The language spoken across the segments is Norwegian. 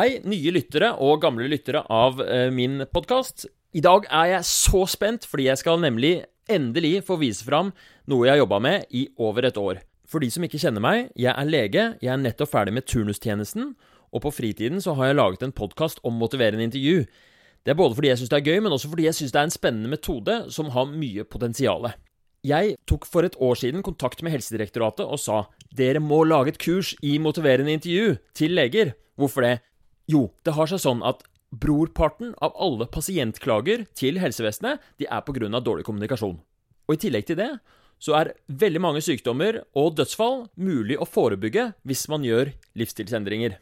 Hei, nye lyttere og gamle lyttere av eh, min podkast. I dag er jeg så spent, fordi jeg skal nemlig endelig få vise fram noe jeg har jobba med i over et år. For de som ikke kjenner meg, jeg er lege, jeg er nettopp ferdig med turnustjenesten, og på fritiden så har jeg laget en podkast om motiverende intervju. Det er både fordi jeg syns det er gøy, men også fordi jeg syns det er en spennende metode som har mye potensial. Jeg tok for et år siden kontakt med Helsedirektoratet og sa dere må lage et kurs i motiverende intervju til leger. Hvorfor det? Jo, det har seg sånn at brorparten av alle pasientklager til helsevesenet de er pga. dårlig kommunikasjon. Og I tillegg til det så er veldig mange sykdommer og dødsfall mulig å forebygge hvis man gjør livsstilsendringer.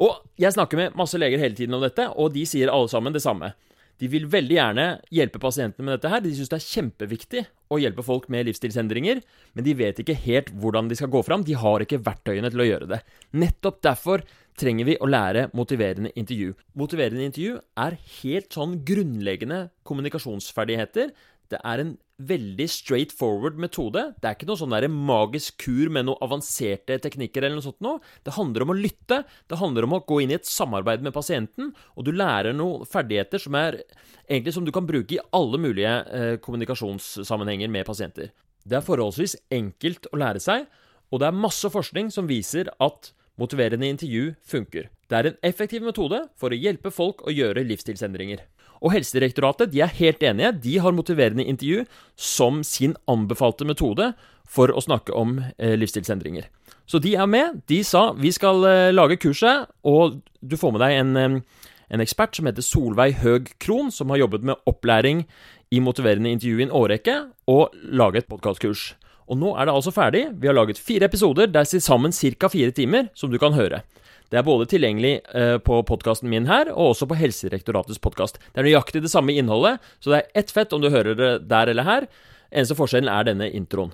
Og Jeg snakker med masse leger hele tiden om dette, og de sier alle sammen det samme. De vil veldig gjerne hjelpe pasientene med dette her. De syns det er kjempeviktig å hjelpe folk med livsstilsendringer, men de vet ikke helt hvordan de skal gå fram. De har ikke verktøyene til å gjøre det. Nettopp derfor trenger vi å lære motiverende intervju. Motiverende intervju er helt sånn grunnleggende kommunikasjonsferdigheter. Det er en veldig straight forward metode. Det er ikke noe sånn der magisk kur med noen avanserte teknikker eller noe sånt noe. Det handler om å lytte. Det handler om å gå inn i et samarbeid med pasienten, og du lærer noen ferdigheter som er egentlig som du kan bruke i alle mulige eh, kommunikasjonssammenhenger med pasienter. Det er forholdsvis enkelt å lære seg, og det er masse forskning som viser at motiverende intervju funker. Det er en effektiv metode for å hjelpe folk å gjøre livsstilsendringer. Og Helsedirektoratet de er helt enige. De har motiverende intervju som sin anbefalte metode for å snakke om eh, livsstilsendringer. Så de er med. De sa vi skal eh, lage kurset, og du får med deg en, eh, en ekspert som heter Solveig Høg Krohn, som har jobbet med opplæring i motiverende intervju i en årrekke, og laget podkastkurs. Og nå er det altså ferdig. Vi har laget fire episoder. Det er til sammen ca. fire timer som du kan høre. Det er både tilgjengelig eh, på podkasten min her, og også på Helsedirektoratets podkast. Det er nøyaktig det samme innholdet, så det er ett fett om du hører det der eller her. Eneste forskjellen er denne introen.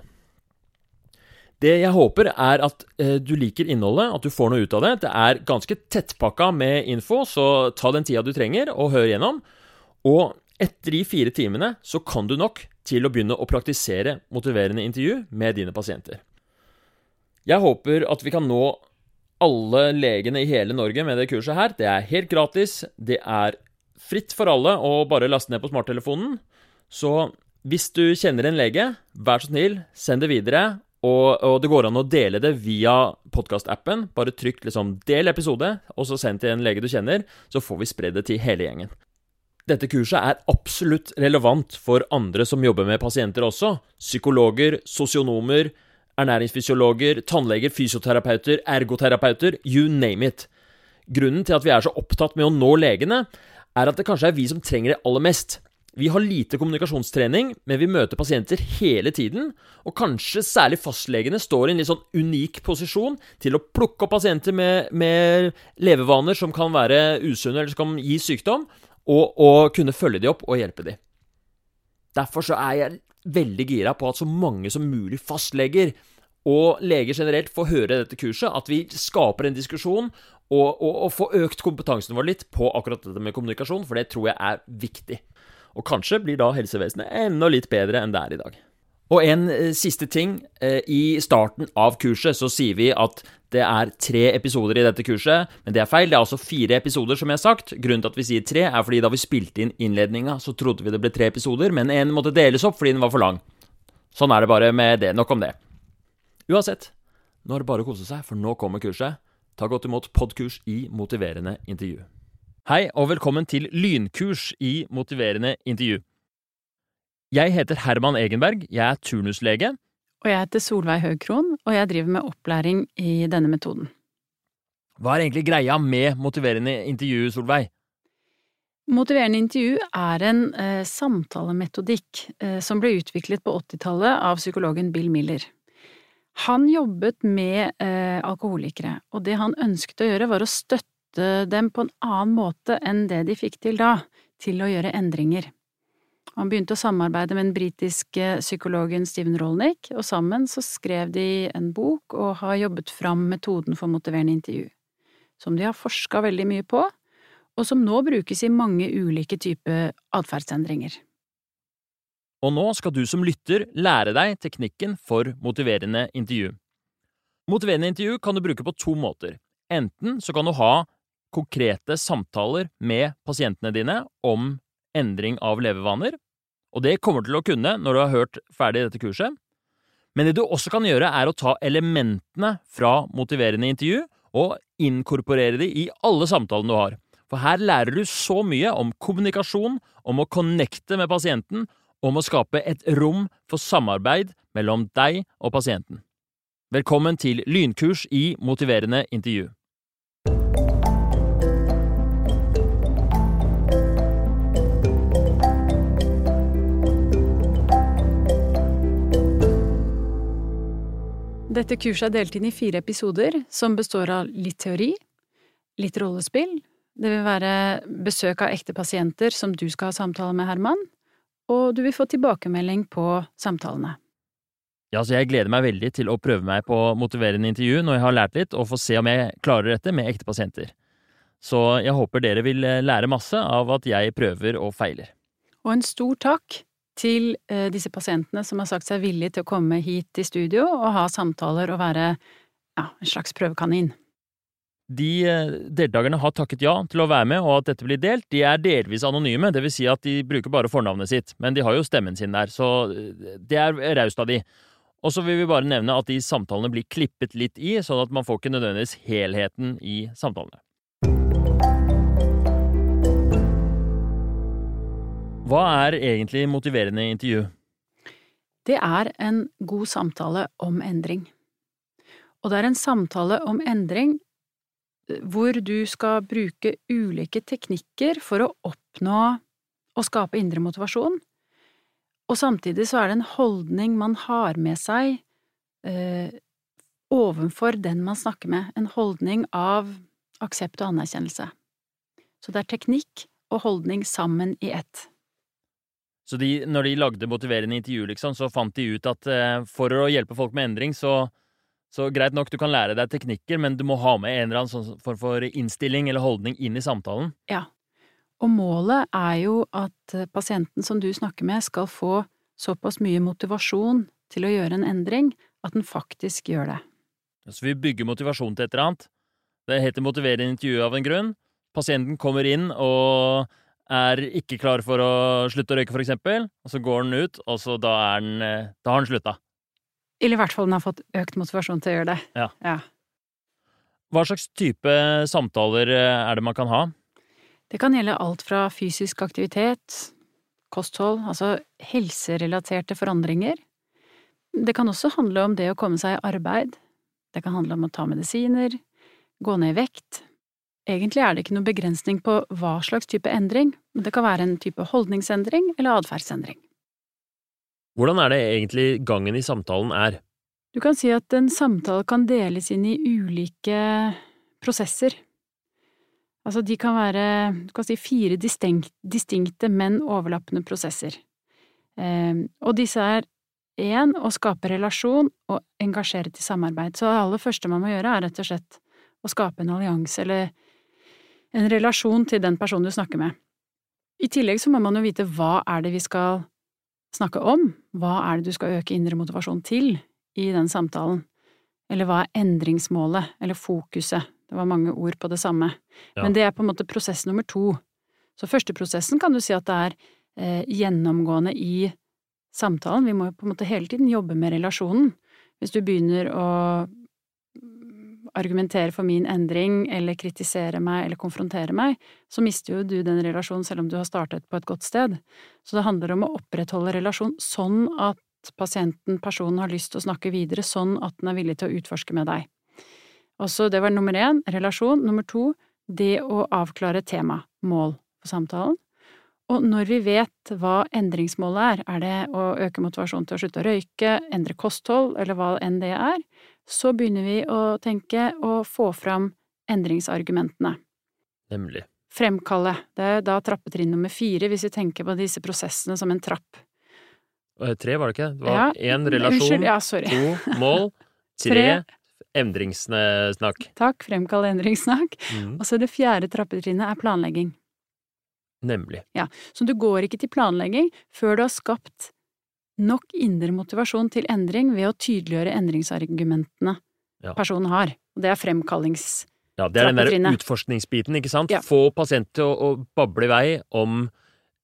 Det jeg håper, er at eh, du liker innholdet, at du får noe ut av det. Det er ganske tettpakka med info, så ta den tida du trenger, og hør gjennom. Og etter de fire timene så kan du nok til å begynne å praktisere motiverende intervju med dine pasienter. Jeg håper at vi kan nå alle legene i hele Norge med det kurset her. Det er helt gratis. Det er fritt for alle å bare laste ned på smarttelefonen. Så hvis du kjenner en lege, vær så snill, send det videre. Og, og det går an å dele det via podkastappen. Bare trykk liksom 'del episode', og så send til en lege du kjenner. Så får vi spredd det til hele gjengen. Dette kurset er absolutt relevant for andre som jobber med pasienter også. Psykologer, sosionomer, ernæringsfysiologer, tannleger, fysioterapeuter, ergoterapeuter, you name it. Grunnen til at vi er så opptatt med å nå legene, er at det kanskje er vi som trenger det aller mest. Vi har lite kommunikasjonstrening, men vi møter pasienter hele tiden, og kanskje særlig fastlegene står i en litt sånn unik posisjon til å plukke opp pasienter med, med levevaner som kan være usunne eller som kan gi sykdom, og, og kunne følge de opp og hjelpe de. Derfor så er jeg veldig gira på at så mange som mulig fastleger og leger generelt får høre dette kurset, at vi skaper en diskusjon og, og, og får økt kompetansen vår litt på akkurat dette med kommunikasjon, for det tror jeg er viktig. Og kanskje blir da helsevesenet enda litt bedre enn det er i dag. Og en eh, siste ting. Eh, I starten av kurset så sier vi at det er tre episoder i dette kurset, men det er feil. Det er altså fire episoder, som jeg har sagt. Grunnen til at vi sier tre, er fordi da vi spilte inn innledninga, så trodde vi det ble tre episoder, men en måtte deles opp fordi den var for lang. Sånn er det bare med det. Nok om det. Uansett, nå er det bare å kose seg, for nå kommer kurset. Ta godt imot podkurs i motiverende intervju. Hei, og velkommen til lynkurs i motiverende intervju. Jeg heter Herman Egenberg, jeg er turnuslege, og jeg heter Solveig Høgkron, og jeg driver med opplæring i denne metoden. Hva er egentlig greia med motiverende intervju, Solveig? Motiverende intervju er en eh, samtalemetodikk eh, som ble utviklet på 80-tallet av psykologen Bill Miller. Han jobbet med eh, alkoholikere, og det han ønsket å gjøre var å støtte dem på en annen måte enn det de fikk til da, til å gjøre endringer. Han begynte å samarbeide med den britiske psykologen Steven Rolnick, og sammen så skrev de en bok og har jobbet fram metoden for motiverende intervju, som de har forska veldig mye på, og som nå brukes i mange ulike typer atferdsendringer. Og nå skal du som lytter lære deg teknikken for motiverende intervju. Motiverende intervju kan du bruke på to måter. Enten så kan du ha konkrete samtaler med pasientene dine om endring av levevaner, og det kommer til å kunne når du har hørt ferdig dette kurset. Men det du også kan gjøre, er å ta elementene fra motiverende intervju og inkorporere de i alle samtalene du har. For her lærer du så mye om kommunikasjon, om å connecte med pasienten, om å skape et rom for samarbeid mellom deg og pasienten. Velkommen til lynkurs i motiverende intervju. Dette kurset er delt inn i fire episoder, som består av litt teori, litt rollespill, det vil være besøk av ekte pasienter som du skal ha samtale med, Herman, og du vil få tilbakemelding på samtalene. Ja, så jeg gleder meg veldig til å prøve meg på motiverende intervju når jeg har lært litt, og få se om jeg klarer dette med ekte pasienter. Så jeg håper dere vil eh, lære masse av at jeg prøver og feiler. Og en stor takk til eh, disse pasientene som har sagt seg villige til å komme hit i studio og ha samtaler og være ja, en slags prøvekanin. De eh, deltakerne har takket ja til å være med og at dette blir delt. De er delvis anonyme, vil si at de bruker bare fornavnet sitt, men de har jo stemmen sin der, så det er raust av de. Og så vil vi bare nevne at de samtalene blir klippet litt i, sånn at man får ikke nødvendigvis helheten i samtalene. Hva er egentlig motiverende intervju? Det er en god samtale om endring. Og det er en samtale om endring eh, hvor du skal bruke ulike teknikker for å oppnå og skape indre motivasjon, og samtidig så er det en holdning man har med seg eh, overfor den man snakker med, en holdning av aksept og anerkjennelse. Så det er teknikk og holdning sammen i ett. Så de, når de lagde motiverende intervju, liksom, så fant de ut at eh, for å hjelpe folk med endring, så, så greit nok, du kan lære deg teknikker, men du må ha med en eller annen sånn form for innstilling eller holdning inn i samtalen. Ja, og målet er jo at eh, pasienten som du snakker med, skal få såpass mye motivasjon til å gjøre en endring at den faktisk gjør det. Så vi bygger motivasjon til et eller annet. Det heter motiverende intervju av en grunn. Pasienten kommer inn og er ikke klar for å slutte å røyke, for eksempel, og så går den ut, og så da, er den, eh, da har den slutta. Eller i hvert fall den har fått økt motivasjon til å gjøre det. Ja. ja. Hva slags type samtaler eh, er det man kan ha? Det kan gjelde alt fra fysisk aktivitet, kosthold, altså helserelaterte forandringer. Det kan også handle om det å komme seg i arbeid. Det kan handle om å ta medisiner, gå ned i vekt. Egentlig er det ikke noen begrensning på hva slags type endring, men det kan være en type holdningsendring eller atferdsendring. Hvordan er det egentlig gangen i samtalen er? Du kan si at en samtale kan deles inn i ulike prosesser. Altså, de kan være du kan si fire distinkt, distinkte, men overlappende prosesser. Eh, og disse er én å skape relasjon og engasjere til samarbeid. Så det aller første man må gjøre, er rett og slett å skape en allianse eller en relasjon til den personen du snakker med. I tillegg så må man jo vite hva er det vi skal snakke om, hva er det du skal øke indre motivasjon til i den samtalen, eller hva er endringsmålet eller fokuset det var mange ord på det samme. Ja. Men det er på en måte prosess nummer to. Så første prosessen kan du si at det er eh, gjennomgående i samtalen. Vi må jo på en måte hele tiden jobbe med relasjonen. Hvis du begynner å argumentere for min endring, eller kritisere meg eller konfrontere meg, så mister jo du den relasjonen selv om du har startet på et godt sted. Så det handler om å opprettholde relasjon sånn at pasienten, personen, har lyst til å snakke videre, sånn at den er villig til å utforske med deg. Også det var nummer én, relasjon. Nummer to, det å avklare tema, mål for samtalen. Og når vi vet hva endringsmålet er, er det å øke motivasjonen til å slutte å røyke, endre kosthold, eller hva enn det er, så begynner vi å tenke å få fram endringsargumentene. Nemlig. Fremkalle. Det er da trappetrinn nummer fire, hvis vi tenker på disse prosessene som en trapp. Tre, var det ikke? Det var én ja, relasjon, ja, to mål, tre, tre Endringssnakk. Takk, fremkall endringssnakk. Mm. Og så det fjerde trappetrinnet er planlegging. Nemlig. Ja, Så du går ikke til planlegging før du har skapt nok indre motivasjon til endring ved å tydeliggjøre endringsargumentene ja. personen har. Og det er fremkallings... Ja, Det er den der utforskningsbiten, ikke sant? Ja. Få pasienten til å, å bable i vei om,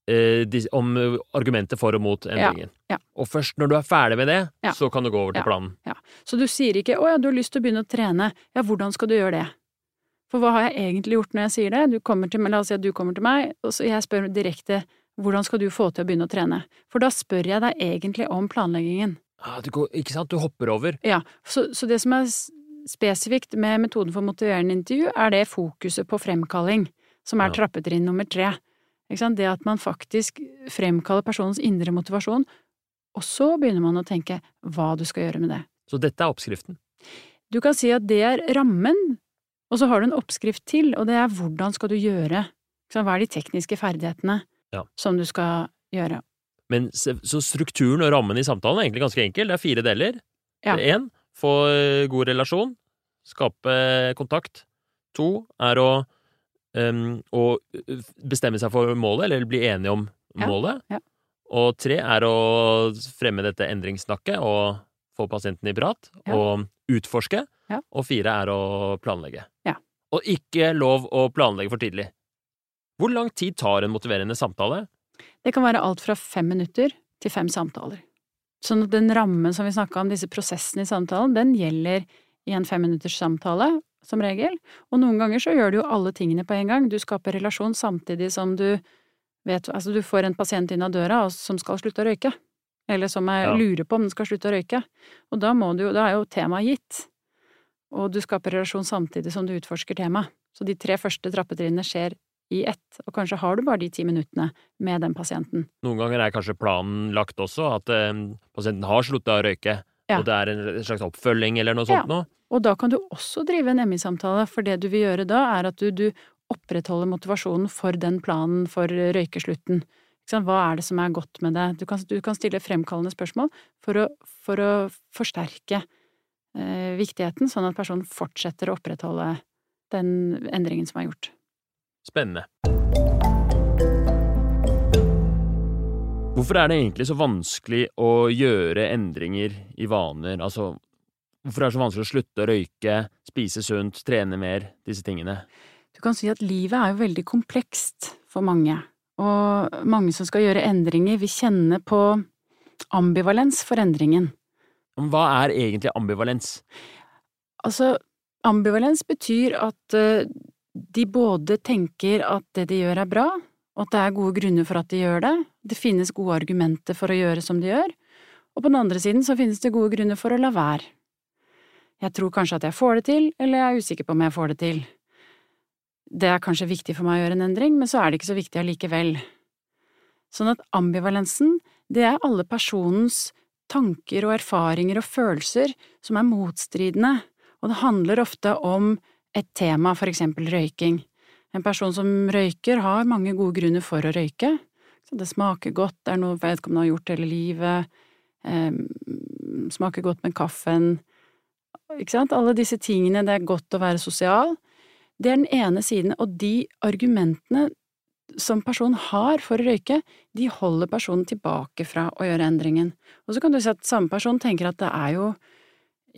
eh, de, om eh, argumentet for og mot endringen. ja. Og først når du er ferdig med det, så kan du gå over til Ja. planen. Så du sier ikke 'Å ja, du har lyst til å begynne å trene'. Ja, hvordan skal du gjøre det? For hva har jeg egentlig gjort når jeg sier det? Du kommer til meg, La oss si at du kommer til meg, og så jeg spør direkte 'Hvordan skal du få til å begynne å trene?' For da spør jeg deg egentlig om planleggingen. Ah, går, ikke sant? Du hopper over. Ja, så, så det som er spesifikt med metoden for motiverende intervju, er det fokuset på fremkalling, som er Ja. trappetrinn nummer tre. Det at man faktisk fremkaller personens indre motivasjon, og så begynner man å tenke hva du skal gjøre med det. Så dette er oppskriften. Du kan si at det er rammen, og så har du en oppskrift til, og det er hvordan skal du gjøre, hva er de tekniske ferdighetene Ja. som du skal gjøre. Men Så strukturen og rammen i samtalen er egentlig ganske enkel. Det er fire deler. Ja. Én, få eh, god relasjon. Skape kontakt. To er å, um, å eh, bestemme seg for målet, eller bli enige om Ja, målet. ja. Og tre er å fremme dette endringssnakket og få pasienten i prat. Ja. Og utforske. Ja. Og fire er å planlegge. Ja. Og ikke lov å planlegge for tidlig. Hvor lang tid tar en motiverende samtale? Det kan være alt fra fem minutter til fem samtaler. Sånn at den rammen som vi snakka om, disse prosessene i samtalen, den gjelder i en femminutters samtale, som regel. Og noen ganger så gjør du jo alle tingene på en gang. Du skaper relasjon samtidig som du vet Altså, du får en pasient inn av døra som skal slutte å røyke. Eller som er, Ja. lurer på om den skal slutte å røyke. Og da må du jo Da er jo temaet gitt. Og du skaper relasjon samtidig som du utforsker temaet. Så de tre første trappetrinnene skjer i ett, og kanskje har du bare de ti minuttene med den pasienten. Noen ganger er kanskje planen lagt også, at eh, pasienten har slutta å røyke, Ja. og det er en slags oppfølging eller noe sånt Ja. noe. Og da kan du også drive en MI-samtale, for det du vil gjøre da, er at du, du opprettholder motivasjonen for den planen for røykeslutten. Hva er det som er godt med det? Du kan, du kan stille fremkallende spørsmål for å, for å forsterke eh, viktigheten, sånn at personen fortsetter å opprettholde den endringen som er gjort. Spennende. Hvorfor er det egentlig så vanskelig å gjøre endringer i vaner? Altså, hvorfor er det så vanskelig å slutte å røyke, spise sunt, trene mer, disse tingene? Du kan si at livet er jo veldig komplekst for mange, og mange som skal gjøre endringer, vil kjenne på ambivalens for endringen. Men Hva er egentlig ambivalens? Altså, ambivalens betyr at eh, de både tenker at det de gjør er bra, og at det er gode grunner for at de gjør det, det finnes gode argumenter for å gjøre som de gjør, og på den andre siden så finnes det gode grunner for å la være. Jeg tror kanskje at jeg får det til, eller jeg er usikker på om jeg får det til. Det er kanskje viktig for meg å gjøre en endring, men så er det ikke så viktig allikevel. Sånn at ambivalensen, det er alle personens tanker og erfaringer og følelser som er motstridende, og det handler ofte om et tema, for eksempel røyking. En person som røyker har mange gode grunner for å røyke. Det smaker godt, det er noe vedkommende har gjort hele livet, eh, smaker godt med kaffen, ikke sant, alle disse tingene, det er godt å være sosial. Det er den ene siden, og de argumentene som personen har for å røyke, de holder personen tilbake fra å gjøre endringen. Og så kan du si at samme person tenker at det er jo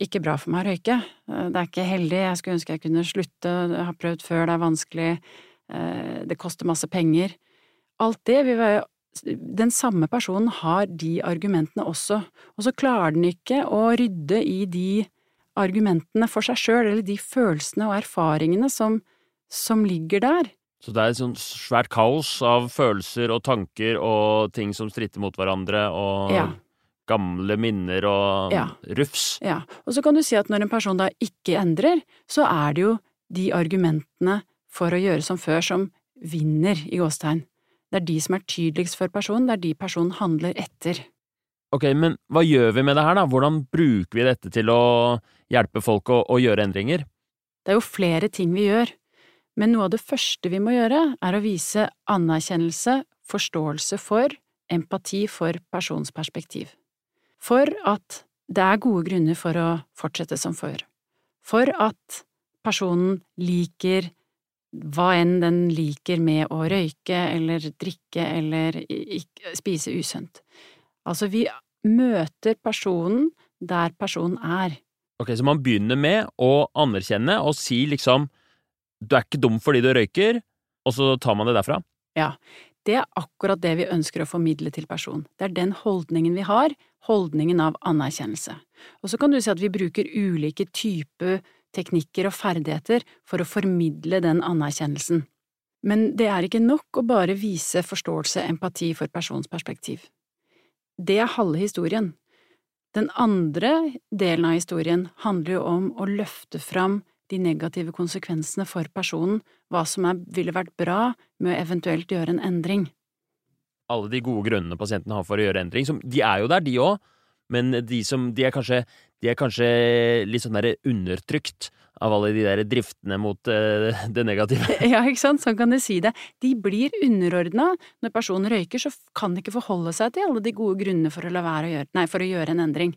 ikke bra for meg å røyke, Eh, det er ikke heldig, jeg skulle ønske jeg kunne slutte, jeg har prøvd før, det er vanskelig, eh, det koster masse penger. Alt det vil være Den samme personen har de argumentene også, og så klarer den ikke å rydde i de argumentene for seg sjøl, eller de følelsene og erfaringene som, som ligger der. Så det er et sånt svært kaos av følelser og tanker og ting som stritter mot hverandre, og Ja. Gamle minner og Ja. rufs. Ja, og så kan du si at når en person da ikke endrer, så er det jo de argumentene for å gjøre som før som vinner, i gåstegn. Det er de som er tydeligst for personen, det er de personen handler etter. Ok, men hva gjør vi med det her, da? Hvordan bruker vi dette til å hjelpe folk å, å gjøre endringer? Det er jo flere ting vi gjør, men noe av det første vi må gjøre, er å vise anerkjennelse, forståelse for, empati for persons perspektiv. For at det er gode grunner for å fortsette som før. For at personen liker hva enn den liker med å røyke eller drikke eller spise usunt. Altså, vi møter personen der personen er. Ok, Så man begynner med å anerkjenne og si liksom du er ikke dum fordi du røyker, og så tar man det derfra. Ja, det er akkurat det vi ønsker å formidle til personen. Det er den holdningen vi har, holdningen av anerkjennelse. Og så kan du si at vi bruker ulike typer teknikker og ferdigheter for å formidle den anerkjennelsen. Men det er ikke nok å bare vise forståelse, empati for persons perspektiv. Det er halve historien. Den andre delen av historien handler jo om å løfte fram de negative konsekvensene for personen, hva som er, ville vært bra med å eventuelt gjøre en endring. Alle de gode grunnene pasientene har for å gjøre endring, som, de er jo der, de òg, men de, som, de, er kanskje, de er kanskje litt sånn der undertrykt av alle de der driftene mot uh, det negative. Ja, ikke sant, sånn kan du si det. De blir underordna. Når personen røyker, så kan de ikke forholde seg til alle de gode grunnene for å la være å gjøre, nei, for å gjøre en endring.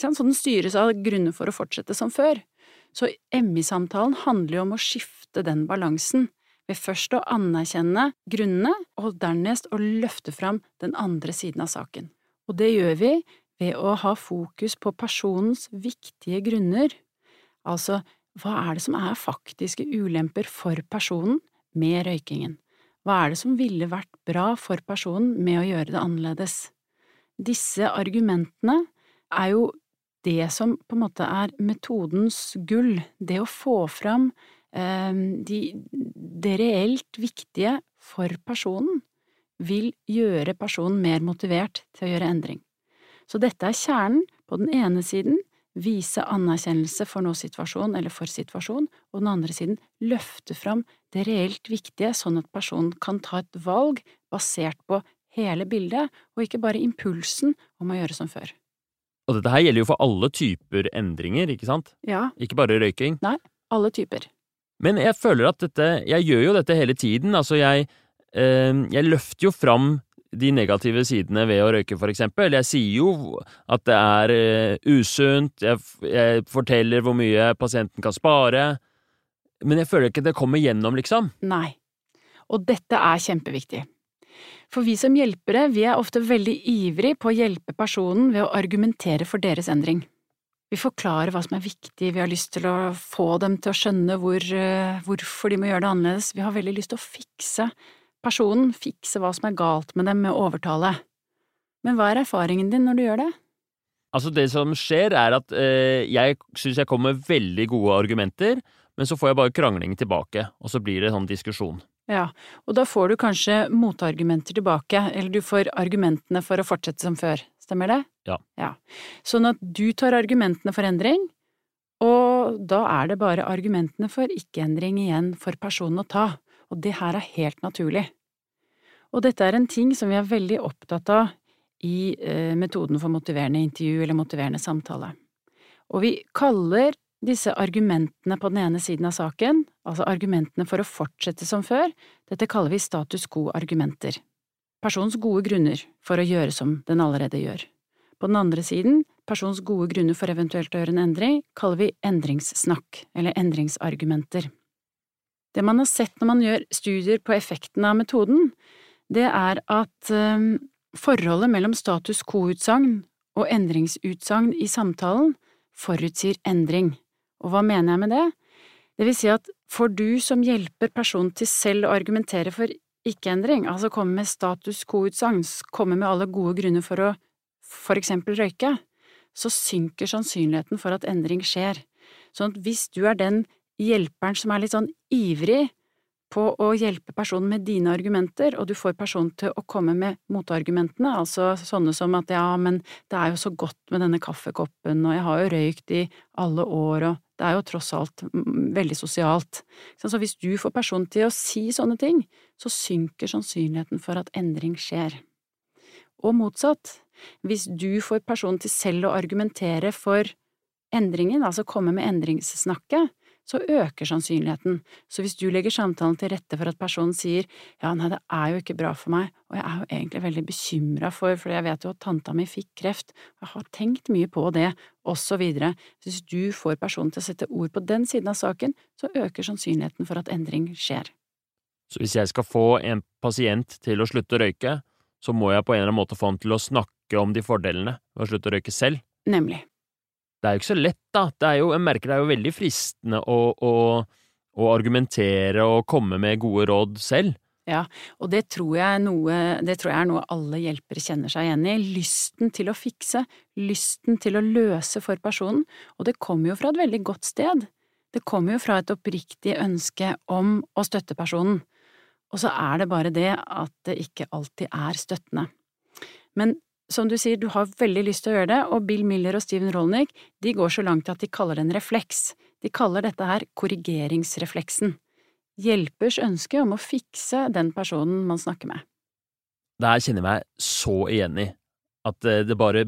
Så den styres av grunner for å fortsette som før. Så MI-samtalen handler jo om å skifte den balansen, ved først å anerkjenne grunnene, og dernest å løfte fram den andre siden av saken. Og det gjør vi ved å ha fokus på personens viktige grunner, altså hva er det som er faktiske ulemper for personen med røykingen? Hva er det som ville vært bra for personen med å gjøre det annerledes? Disse argumentene er jo det som på en måte er metodens gull, det å få fram eh, de, det reelt viktige for personen, vil gjøre personen mer motivert til å gjøre endring. Så dette er kjernen. På den ene siden vise anerkjennelse for nå-situasjon eller for situasjon, og den andre siden løfte fram det reelt viktige, sånn at personen kan ta et valg basert på hele bildet, og ikke bare impulsen om å gjøre som før. Og dette her gjelder jo for alle typer endringer, ikke sant? Ja. Ikke bare røyking. Nei, alle typer. Men jeg føler at dette Jeg gjør jo dette hele tiden. Altså, jeg, eh, jeg løfter jo fram de negative sidene ved å røyke, for eksempel. Jeg sier jo at det er eh, usunt, jeg, jeg, forteller hvor mye pasienten kan spare, men jeg føler ikke det kommer gjennom, liksom. Nei, og dette er kjempeviktig. For vi som hjelpere, vi er ofte veldig ivrig på å hjelpe personen ved å argumentere for deres endring. Vi forklarer hva som er viktig, vi har lyst til å få dem til å skjønne hvor, uh, hvorfor de må gjøre det annerledes, vi har veldig lyst til å fikse personen, fikse hva som er galt med dem med å overtale. Men hva er erfaringen din når du gjør det? Altså, det som skjer, er at eh, jeg syns jeg kommer med veldig gode argumenter, men så får jeg bare krangling tilbake, og så blir det sånn diskusjon. Ja, og da får du kanskje motargumenter tilbake, eller du får argumentene for å fortsette som før, stemmer det? Ja. ja. Sånn at du tar argumentene for endring, og da er det bare argumentene for ikke-endring igjen for personen å ta, og det her er helt naturlig. Og dette er en ting som vi er veldig opptatt av i eh, metoden for motiverende intervju eller motiverende samtale. Og vi kaller disse argumentene på den ene siden av saken, altså argumentene for å fortsette som før, dette kaller vi status quo-argumenter. Persons gode grunner for å gjøre som den allerede gjør. På den andre siden, persons gode grunner for eventuelt å gjøre en endring, kaller vi endringssnakk, eller endringsargumenter. Det man har sett når man gjør studier på effekten av metoden, det er at um, forholdet mellom status quo-utsagn og endringsutsagn i samtalen forutsier endring. Og hva mener jeg med det? Det vil si at får du som hjelper personen til selv å argumentere for ikke-endring, altså komme med status quo-utsagn, komme med alle gode grunner for å for eksempel røyke, så synker sannsynligheten for at endring skjer. Sånn at hvis du er den hjelperen som er litt sånn ivrig på å hjelpe personen med dine argumenter, og du får personen til å komme med motargumentene, altså sånne som at ja, men det er jo så godt med denne kaffekoppen, og jeg har jo røykt i alle år, og det er jo tross alt veldig sosialt. Så hvis du får personen til å si sånne ting, så synker sannsynligheten for at endring skjer. Og motsatt, hvis du får personen til selv å argumentere for endringen, altså komme med endringssnakket, så øker sannsynligheten. Så hvis du legger samtalen til rette for at personen sier ja, nei, det er jo ikke bra for meg, og jeg er jo egentlig veldig bekymra for, for jeg vet jo at tanta mi fikk kreft, og jeg har tenkt mye på det, og så videre. Så hvis du får personen til å sette ord på den siden av saken, så øker sannsynligheten for at endring skjer. Så hvis jeg skal få en pasient til å slutte å røyke, så må jeg på en eller annen måte få han til å snakke om de fordelene ved å slutte å røyke selv? Nemlig det er jo ikke så lett, da. Det er jo, jeg merker det er jo veldig fristende å, å å argumentere og komme med gode råd selv. Ja, og det tror, noe, det tror, jeg er noe alle hjelpere kjenner seg igjen i. Lysten til å fikse, lysten til å løse for personen, og det kommer jo fra et veldig godt sted. Det kommer jo fra et oppriktig ønske om å støtte personen. Og så er det bare det at det ikke alltid er støttende. Men som du sier, du har veldig lyst til å gjøre det, og Bill Miller og Steven Rolnick de går så langt at de kaller det en refleks. De kaller dette her korrigeringsrefleksen. Hjelpers ønske om å fikse den personen man snakker med. Det her kjenner jeg meg så igjen i. At eh, det bare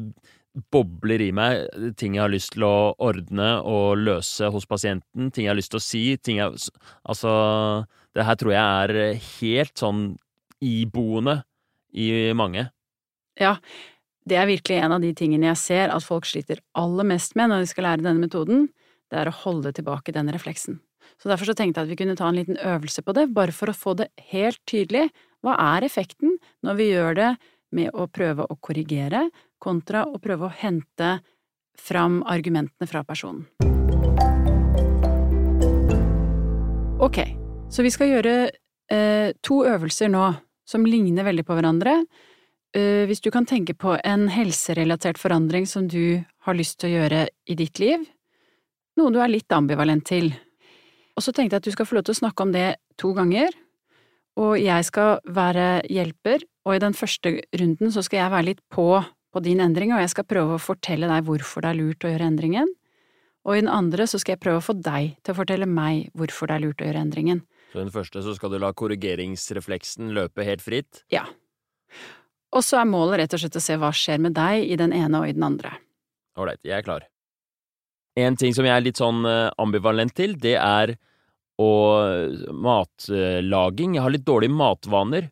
bobler i meg ting jeg har lyst til å ordne og løse hos pasienten, ting jeg har lyst til å si, ting jeg Altså, det her tror jeg er helt sånn iboende i mange. Ja, det er virkelig en av de tingene jeg ser at folk sliter aller mest med når de skal lære denne metoden, det er å holde tilbake den refleksen. Så derfor så tenkte jeg at vi kunne ta en liten øvelse på det, bare for å få det helt tydelig. Hva er effekten når vi gjør det med å prøve å korrigere, kontra å prøve å hente fram argumentene fra personen? Ok, så vi skal gjøre eh, to øvelser nå som ligner veldig på hverandre, hvis du kan tenke på en helserelatert forandring som du har lyst til å gjøre i ditt liv, noe du er litt ambivalent til. Og så tenkte jeg at du skal få lov til å snakke om det to ganger, og jeg skal være hjelper, og i den første runden så skal jeg være litt på på din endring, og jeg skal prøve å fortelle deg hvorfor det er lurt å gjøre endringen, og i den andre så skal jeg prøve å få deg til å fortelle meg hvorfor det er lurt å gjøre endringen. Så i den første så skal du la korrigeringsrefleksen løpe helt fritt? Ja. Og så er målet rett og slett å se hva skjer med deg i den ene og i den andre. Ålreit, jeg er klar. En ting som jeg er litt sånn eh, ambivalent til, det er å matlaging. Jeg har litt dårlige matvaner.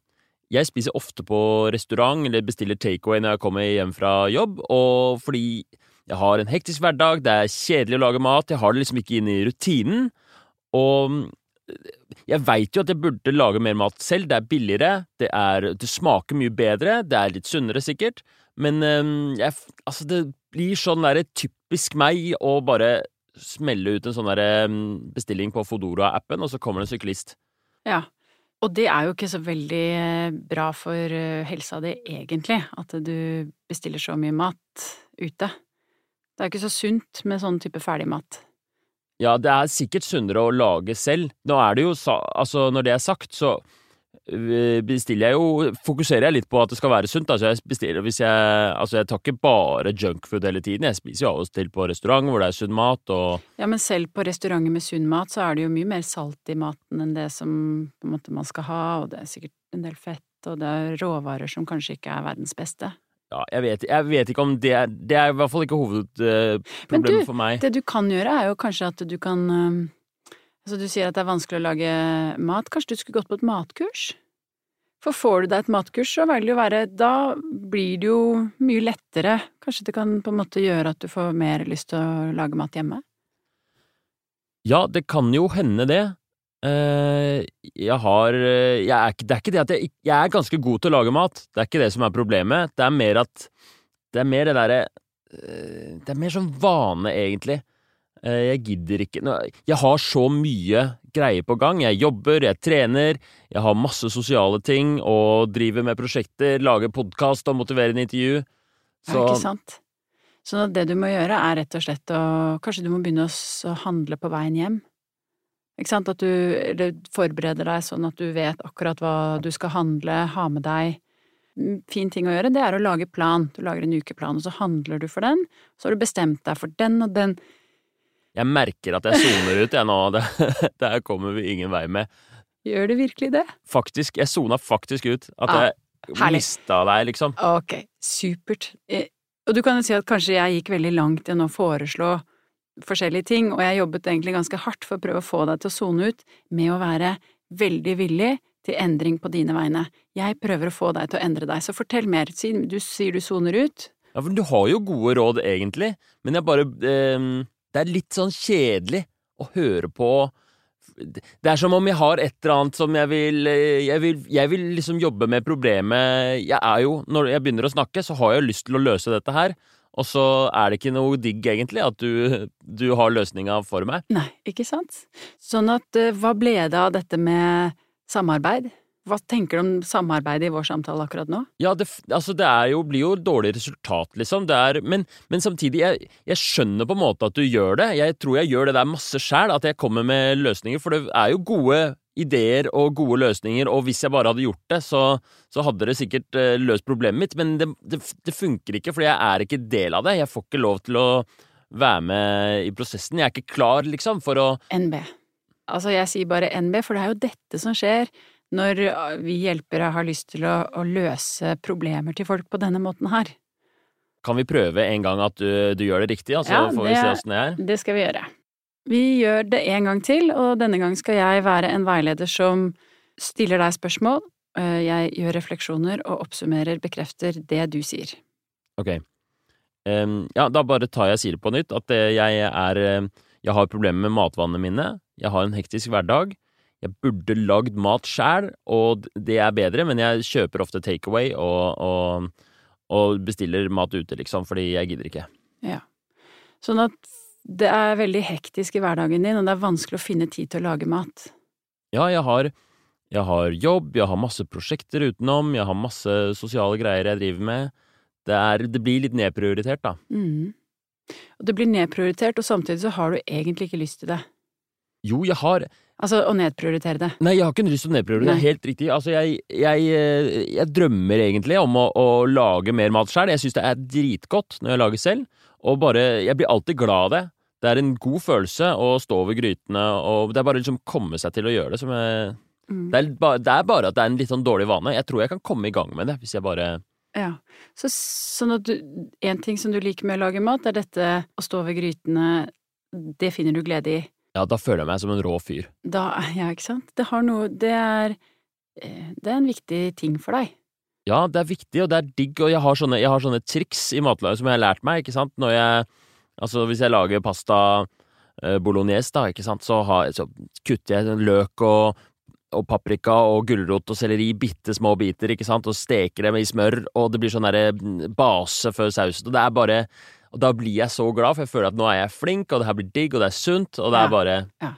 Jeg spiser ofte på restaurant eller bestiller takeaway når jeg kommer hjem fra jobb, og fordi jeg har en hektisk hverdag, det er kjedelig å lage mat, jeg har det liksom ikke inn i rutinen, og jeg veit jo at jeg burde lage mer mat selv. Det er billigere, det, er, det smaker mye bedre, det er litt sunnere sikkert. Men um, jeg, altså det blir sånn derre typisk meg å bare smelle ut en sånn derre bestilling på Fodora-appen, og så kommer det en syklist. Ja, og det er jo ikke så veldig eh, bra for eh, helsa di, egentlig, at du bestiller så mye mat ute. Det er ikke så sunt med sånn type ferdigmat. Ja, det er sikkert sunnere å lage selv. Nå er det jo Altså, når det er sagt, så øh, bestiller jeg jo Fokuserer jeg litt på at det skal være sunt. Altså, jeg bestiller hvis jeg Altså, jeg tar ikke bare junkfood hele tiden. Jeg spiser jo av og til på restaurant hvor det er sunn mat og Ja, men selv på restauranter med sunn mat, så er det jo mye mer salt i maten enn det som på en måte man skal ha, og det er sikkert en del fett, og det er råvarer som kanskje ikke er verdens beste. Ja, jeg vet, jeg vet, ikke om det er Det er i hvert fall ikke hovedproblemet uh, for meg. Det du kan gjøre, er jo kanskje at du kan uh, Altså, du sier at det er vanskelig å lage mat. Kanskje du skulle gått på et matkurs? For får du deg et matkurs, så vil det jo være Da blir det jo mye lettere. Kanskje det kan på en måte gjøre at du får mer lyst til å lage mat hjemme? Ja, det kan jo hende det. Uh, jeg har eh, jeg er, Det er ikke det at jeg Jeg er ganske god til å lage mat. Det er ikke det som er problemet. Det er mer at Det er mer det derre uh, Det er mer sånn vane, egentlig. Jeg gidder ikke Jeg har så mye greier på gang. Jeg jobber, jeg trener, jeg har masse sosiale ting og driver med prosjekter, lager podkast og motiverende intervju. Så det ikke sant. Så det du må gjøre, er rett og slett å Kanskje du må begynne å handle på veien hjem? Ikke sant, at du forbereder deg sånn at du vet akkurat hva du skal handle, ha med deg. Mm, fin ting å gjøre, det er å lage plan. Du lager en ukeplan, og så handler du for den. Så har du bestemt deg for den og den. Jeg merker at jeg soner ut, jeg nå. Det, det her kommer vi ingen vei med. Gjør du virkelig det? Faktisk. Jeg sona faktisk ut. At ah, jeg mista deg, liksom. Ok, supert. Eh, og du kan jo si at kanskje jeg gikk veldig langt i å foreslå forskjellige ting, og jeg jobbet egentlig ganske hardt for å prøve å få deg til å sone ut med å være veldig villig til endring på dine vegne. Jeg prøver å få deg til å endre deg, så fortell mer. Du sier du soner ut. Ja, for du har jo gode råd, egentlig, men jeg bare eh, Det er litt sånn kjedelig å høre på det er som om jeg har et eller annet som eh, Jeg vil, jeg vil liksom jobbe med problemet Jeg er jo Når jeg begynner å snakke, så har jeg lyst til å løse dette her. Og så er det ikke noe digg, egentlig, at du, du har løsninga for meg. Nei, ikke sant? Sånn at eh, hva ble det av dette med samarbeid? Hva tenker du om samarbeidet i vår samtale akkurat nå? Ja, det, altså det jo, blir jo dårlig resultat, liksom. Er, men, men, samtidig, jeg, jeg, skjønner på en måte at du gjør det. Jeg tror jeg gjør det der masse sjæl, at jeg kommer med løsninger. For det er jo gode ideer og gode løsninger, og hvis jeg bare hadde gjort det, så, så hadde det sikkert uh, løst problemet mitt. Men det, det, det funker ikke, fordi jeg er ikke del av det. Jeg får ikke lov til å være med i prosessen. Jeg er ikke klar, liksom, for å NB. Altså, jeg sier bare NB, for det er jo dette som skjer når uh, vi hjelpere har lyst til å, å, løse problemer til folk på denne måten her. Kan vi prøve en gang at du, du gjør det riktig, og så ja, får vi se åssen det er? Det skal vi gjøre. Vi gjør det en gang til, og denne gang skal jeg være en veileder som stiller deg spørsmål, uh, jeg gjør refleksjoner og oppsummerer, bekrefter det du sier. Ok. Um, ja, da bare tar jeg sier det på nytt, at uh, jeg er Jeg har problemer med matvannet mine, jeg har en hektisk hverdag, jeg burde lagd mat sjæl, og det er bedre, men jeg kjøper ofte takeaway og, og, og, bestiller mat ute, liksom, fordi jeg gidder ikke. Ja. Sånn at det er veldig hektisk i hverdagen din, og det er vanskelig å finne tid til å lage mat. Ja, jeg har, jeg har jobb, jeg har masse prosjekter utenom, jeg har masse sosiale greier jeg driver med. Det, er, det blir litt nedprioritert, da. Mm. Og det blir nedprioritert, og samtidig så har du egentlig ikke lyst til det. Jo, jeg har Altså å nedprioritere det? Nei, jeg har ikke lyst til å nedprioritere det. Helt riktig. Altså, jeg, jeg, eh, jeg drømmer egentlig om å, å lage mer mat sjøl. Jeg syns det er dritgodt når jeg lager selv, og bare Jeg blir alltid glad av det. Det er en god følelse å stå over grytene, og det er bare liksom komme seg til å gjøre det som jeg mm. det, er ba, det, er bare at det er en litt sånn dårlig vane. Jeg tror jeg kan komme i gang med det, hvis jeg bare Ja. Så, sånn at du En ting som du liker med å lage mat, er dette å stå over grytene. Det finner du glede i? ja, da føler jeg meg som en rå fyr. Da, ja, ikke sant. Det har noe Det er eh, Det er en viktig ting for deg. Ja, det er viktig, og det er digg, og jeg har sånne, jeg har sånne triks i matlaget som jeg har lært meg, ikke sant. Når jeg Altså, hvis jeg lager pasta eh, bolognese, da, ikke sant, så, har, så kutter jeg løk og, og paprika og gulrot og selleri i bitte små biter, ikke sant, og steker dem i smør, og det blir sånn derre base før sausen, og det er bare og da blir jeg så glad, for jeg føler at nå er jeg flink, og det her blir digg, og det er sunt, og det ja. er bare ja.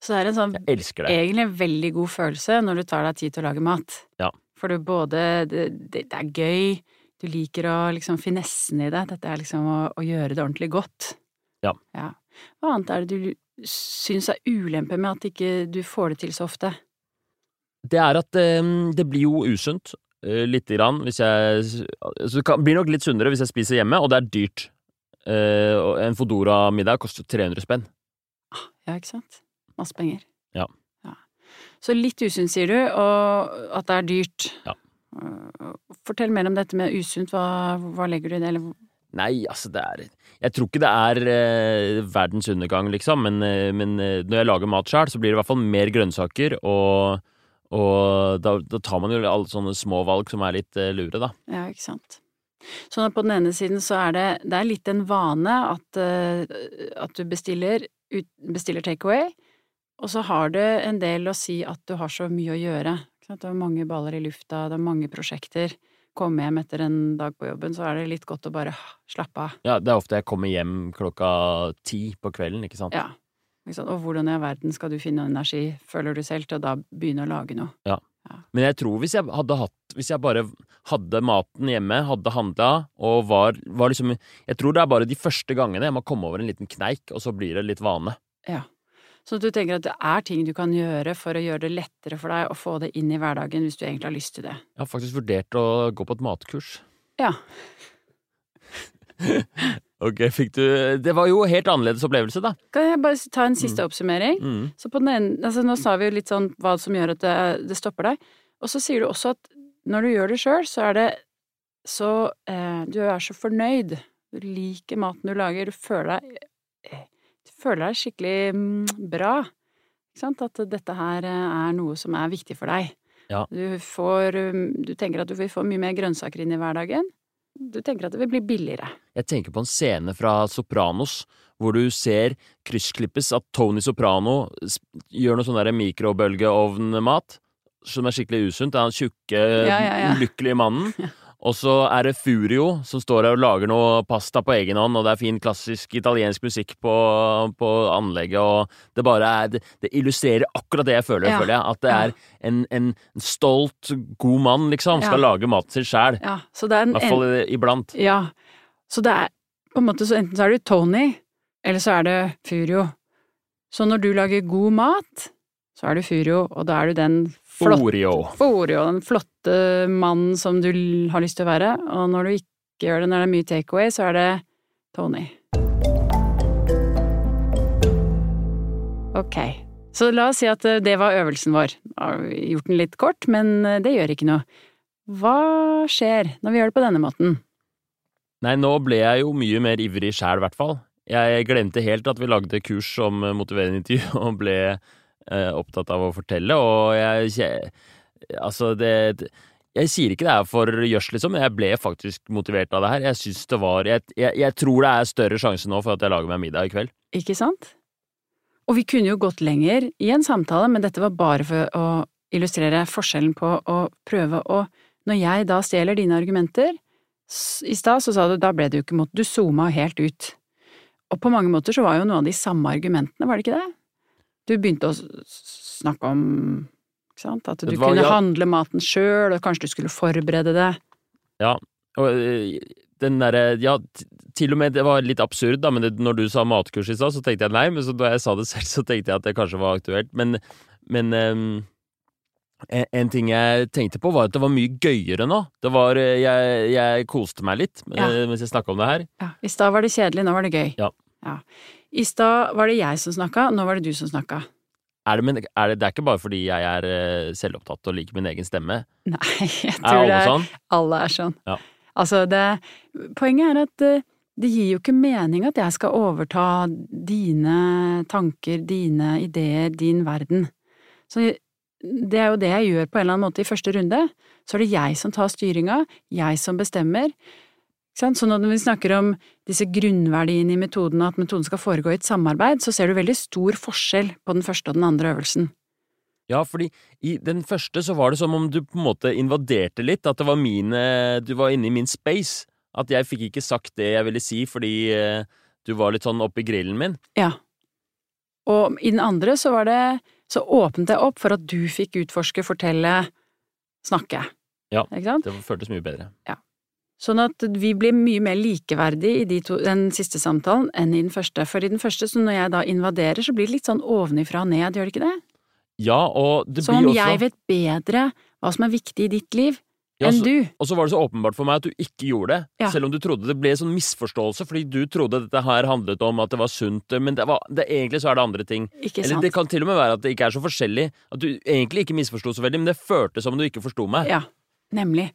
Så det er en sånn det. egentlig en veldig god følelse når du tar deg tid til å lage mat. Ja. For du både det, det, det, er gøy, du liker å liksom finessen i det, dette er liksom å, å gjøre det ordentlig godt. Ja. ja. Hva annet er det du syns er ulempe med at ikke du får det til så ofte? Det er at eh, det blir jo usunt. Eh, lite grann. Hvis jeg altså, det blir nok litt sunnere hvis jeg spiser hjemme, og det er dyrt. Eh, en Fodora-middag koster 300 spenn. Ah, ja, ikke sant. Masse penger. Ja. ja. Så litt usunt, sier du, og at det er dyrt. Ja. Uh, fortell mer om dette med usunt. Hva, hva, legger du i det, eller Nei, altså, det er Jeg tror ikke det er uh, verdens undergang, liksom, men, men når jeg lager mat sjøl, så blir det i hvert fall mer grønnsaker, og, og da, da, tar man jo alle sånne små valg som er litt lure, da. Ja, ikke sant. Sånn at på den ene siden så er det, det er litt en vane at, uh, at du bestiller, ut, bestiller takeaway, og så har det en del å si at du har så mye å gjøre. Det er mange baller i lufta, det er mange prosjekter. Komme hjem etter en dag på jobben, så er det litt godt å bare slappe av. Ja, det er ofte jeg kommer hjem klokka ti på kvelden, ikke sant? Ja. Ikke sant? Og hvordan i all verden skal du finne energi, føler du selv, til å da begynne å lage noe? Ja. Men jeg tror hvis jeg hadde hatt Hvis jeg bare hadde maten hjemme, hadde handla og var, var, liksom Jeg tror det er bare de første gangene jeg må komme over en liten kneik, og så blir det litt vane. Ja. Så du tenker at det er ting du kan gjøre for å gjøre det lettere for deg å få det inn i hverdagen hvis du egentlig har lyst til det? Jeg har faktisk vurdert å gå på et matkurs. Ja. ok, fikk du Det var jo helt annerledes opplevelse, da. Kan jeg bare ta en siste mm. oppsummering? Mm. Så på den ene, altså Nå sa vi jo litt sånn hva som gjør at det, det stopper deg. Og så sier du også at når du gjør det sjøl, så er det så eh, Du er så fornøyd. Du liker maten du lager. Du føler deg, eh, føler deg skikkelig mm, bra. At dette her eh, er noe som er viktig for deg. Ja. Du får mm, Du tenker at du vil få mye mer grønnsaker inn i hverdagen. Du tenker at det vil bli billigere. Jeg tenker på en scene fra Sopranos hvor du ser kryssklippes at Tony Soprano gjør noe sånn mikrobølgeovnmat som er skikkelig usunt. Det er han tjukke, ja, ja, ja. ulykkelige mannen. Og så er det Furio som står her og lager noe pasta på egen hånd, og det er fin klassisk italiensk musikk på, på anlegget, og det bare er Det, det illustrerer akkurat det jeg føler, Ja. føler jeg. At det er en, en stolt, god mann, liksom, skal Ja. lage maten sin sjæl. Ja, så det I hvert fall iblant. Ja, så det er på en måte så enten så er du Tony, eller så er det Furio. Så når du lager god mat, så er du Furio, og da er du den flotte Oreo. Oreo. den flotte mannen som du har lyst til å være, og når du ikke gjør det når det er mye takeaway, så er det Tony. Ok, så la oss si at eh, det var øvelsen vår. Har gjort den litt kort, men eh, det gjør ikke noe. Hva skjer når vi gjør det på denne måten? Nei, nå ble jeg jo mye mer ivrig sjæl, i hvert fall. Jeg glemte helt at vi lagde kurs om eh, motiverende intervju, og ble opptatt av å fortelle, og jeg Altså, det- Jeg sier ikke det er for gjørs, liksom, men jeg ble faktisk motivert av det her. Jeg syns det var jeg, jeg, jeg tror det er større sjanse nå for at jeg lager meg middag i kveld. Ikke sant? Og vi kunne jo gått lenger i en samtale, men dette var bare for å illustrere forskjellen på å prøve å Når jeg da stjeler dine argumenter I stad så sa du da ble det jo ikke mot Du zooma helt ut. Og på mange måter så var jo noen av de samme argumentene, var det ikke det? Du begynte å snakke om sant? At du var- kunne ja. handle maten sjøl, og kanskje du skulle forberede det. Og eh, den derre Ja, til og med det var litt absurd, da, men det, når du sa matkurs i stad, så tenkte jeg nei, men så da jeg sa det selv, så tenkte jeg at det kanskje var aktuelt. Men, men um, en, en ting jeg tenkte på, var at det var mye gøyere nå. Det var eh, Jeg, jeg koste meg litt eh, Ja. mens jeg snakka om det her. Ja, I stad var det kjedelig, nå var det gøy. Ja. I stad var det jeg som snakka, nå var det du som snakka. Er det, men er det, det er ikke bare fordi jeg er eh, selvopptatt og liker min egen stemme. Nei, jeg Er tror det er sånn? Alle er sånn. Ja. Altså, det Poenget er at eh, det gir jo ikke mening at jeg skal overta dine tanker, dine ideer, din verden. Så det er jo det jeg gjør på en eller annen måte i første runde. Så er det jeg som tar styringa, jeg som bestemmer. Så når vi snakker om disse grunnverdiene i metoden, at metoden skal foregå i et samarbeid, så ser du veldig stor forskjell på den første og den andre øvelsen. Ja, fordi i den første så var det som om du på en måte invaderte litt. At det var mine Du var inne i min space. At jeg fikk ikke sagt det jeg ville si fordi eh, du var litt sånn oppi grillen min. Ja. Og i den andre så var det Så åpnet jeg opp for at du fikk utforske, fortelle, snakke. Ja. Det føltes mye bedre. Sånn at vi blir mye mer likeverdige i de to, den siste samtalen enn i den første. For i den første, så når jeg da invaderer, så blir det litt sånn ovenifra og ned, gjør det ikke det? Ja, og det blir Som blir om jeg vet bedre hva som er viktig i ditt liv, ja, enn du. Og så var det så åpenbart for meg at du ikke gjorde det. Ja. Selv om du trodde det ble en sånn misforståelse, fordi du trodde dette her handlet om at det var sunt, men det var, det, egentlig så er det andre ting. Ikke sant. Eller det kan til og med være at det ikke er så forskjellig. At du egentlig ikke misforsto så veldig, men det føltes som om du ikke forsto meg. Ja, nemlig.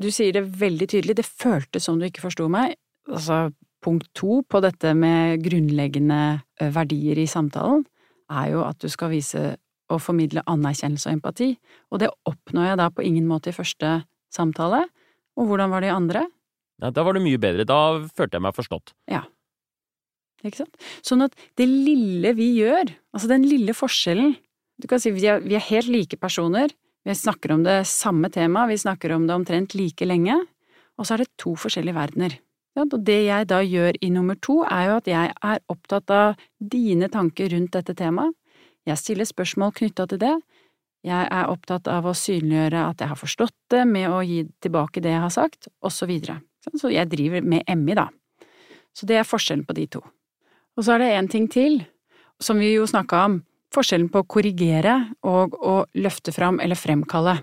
Du sier det veldig tydelig, det føltes som du ikke forsto meg. Altså, punkt to på dette med grunnleggende verdier i samtalen er jo at du skal vise og formidle anerkjennelse og empati, og det oppnår jeg da på ingen måte i første samtale. Og hvordan var det i andre? Ja, da var det mye bedre. Da følte jeg meg forstått. Ja. Ikke sant? Sånn at det lille vi gjør, altså den lille forskjellen Du kan si vi er, vi er helt like personer, vi snakker om det samme temaet, vi snakker om det omtrent like lenge, og så er det to forskjellige verdener. Ja. Og det jeg da gjør i nummer to, er jo at jeg er opptatt av dine tanker rundt dette temaet. Jeg stiller spørsmål knytta til det. Jeg er opptatt av å synliggjøre at jeg har forstått det med å gi tilbake det jeg har sagt, og så. Så jeg driver med MI, da. Så det er forskjellen på de to. Og så er det en ting til, som vi jo snakka om, forskjellen på å korrigere og å løfte fram eller fremkalle.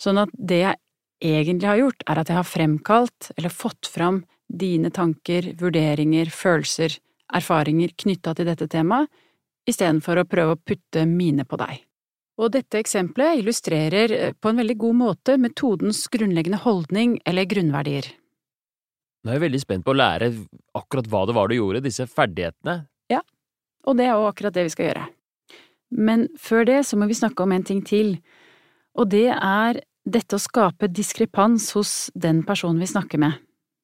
Sånn at det jeg egentlig har gjort, er at jeg har fremkalt eller fått fram dine tanker, vurderinger, følelser, erfaringer knytta til dette temaet, istedenfor å prøve å putte mine på deg. Og dette eksempelet illustrerer eh, på en veldig god måte metodens grunnleggende holdning eller grunnverdier. Nå er jeg veldig spent på å lære akkurat hva det var du gjorde, disse ferdighetene. Ja, Og det er jo akkurat det vi skal gjøre. Men før det så må vi snakke om en ting til, og det er dette å skape diskrepans hos den personen vi snakker med.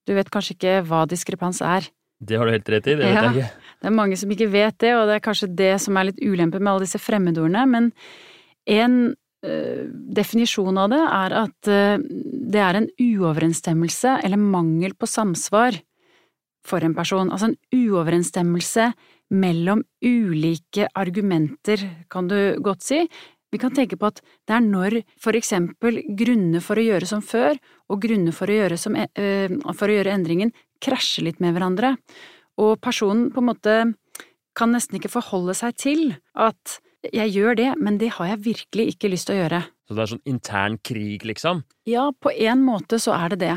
Du vet kanskje ikke hva diskrepans er. Det har du helt rett i, det vet Ja. jeg ikke. Det er mange som ikke vet det, og det er kanskje det som er litt ulempe med alle disse fremmedordene, men en definisjon av det er at det er en uoverensstemmelse eller mangel på samsvar for en person, altså en uoverensstemmelse mellom ulike argumenter, kan du godt si. Vi kan tenke på at det er når for eksempel grunner for å gjøre som før og grunner for å gjøre, som, uh, for å gjøre endringen krasjer litt med hverandre, og personen på en måte kan nesten ikke forholde seg til at jeg gjør det, men det har jeg virkelig ikke lyst til å gjøre. Så det er sånn intern krig, liksom? Ja, på en måte så er det det.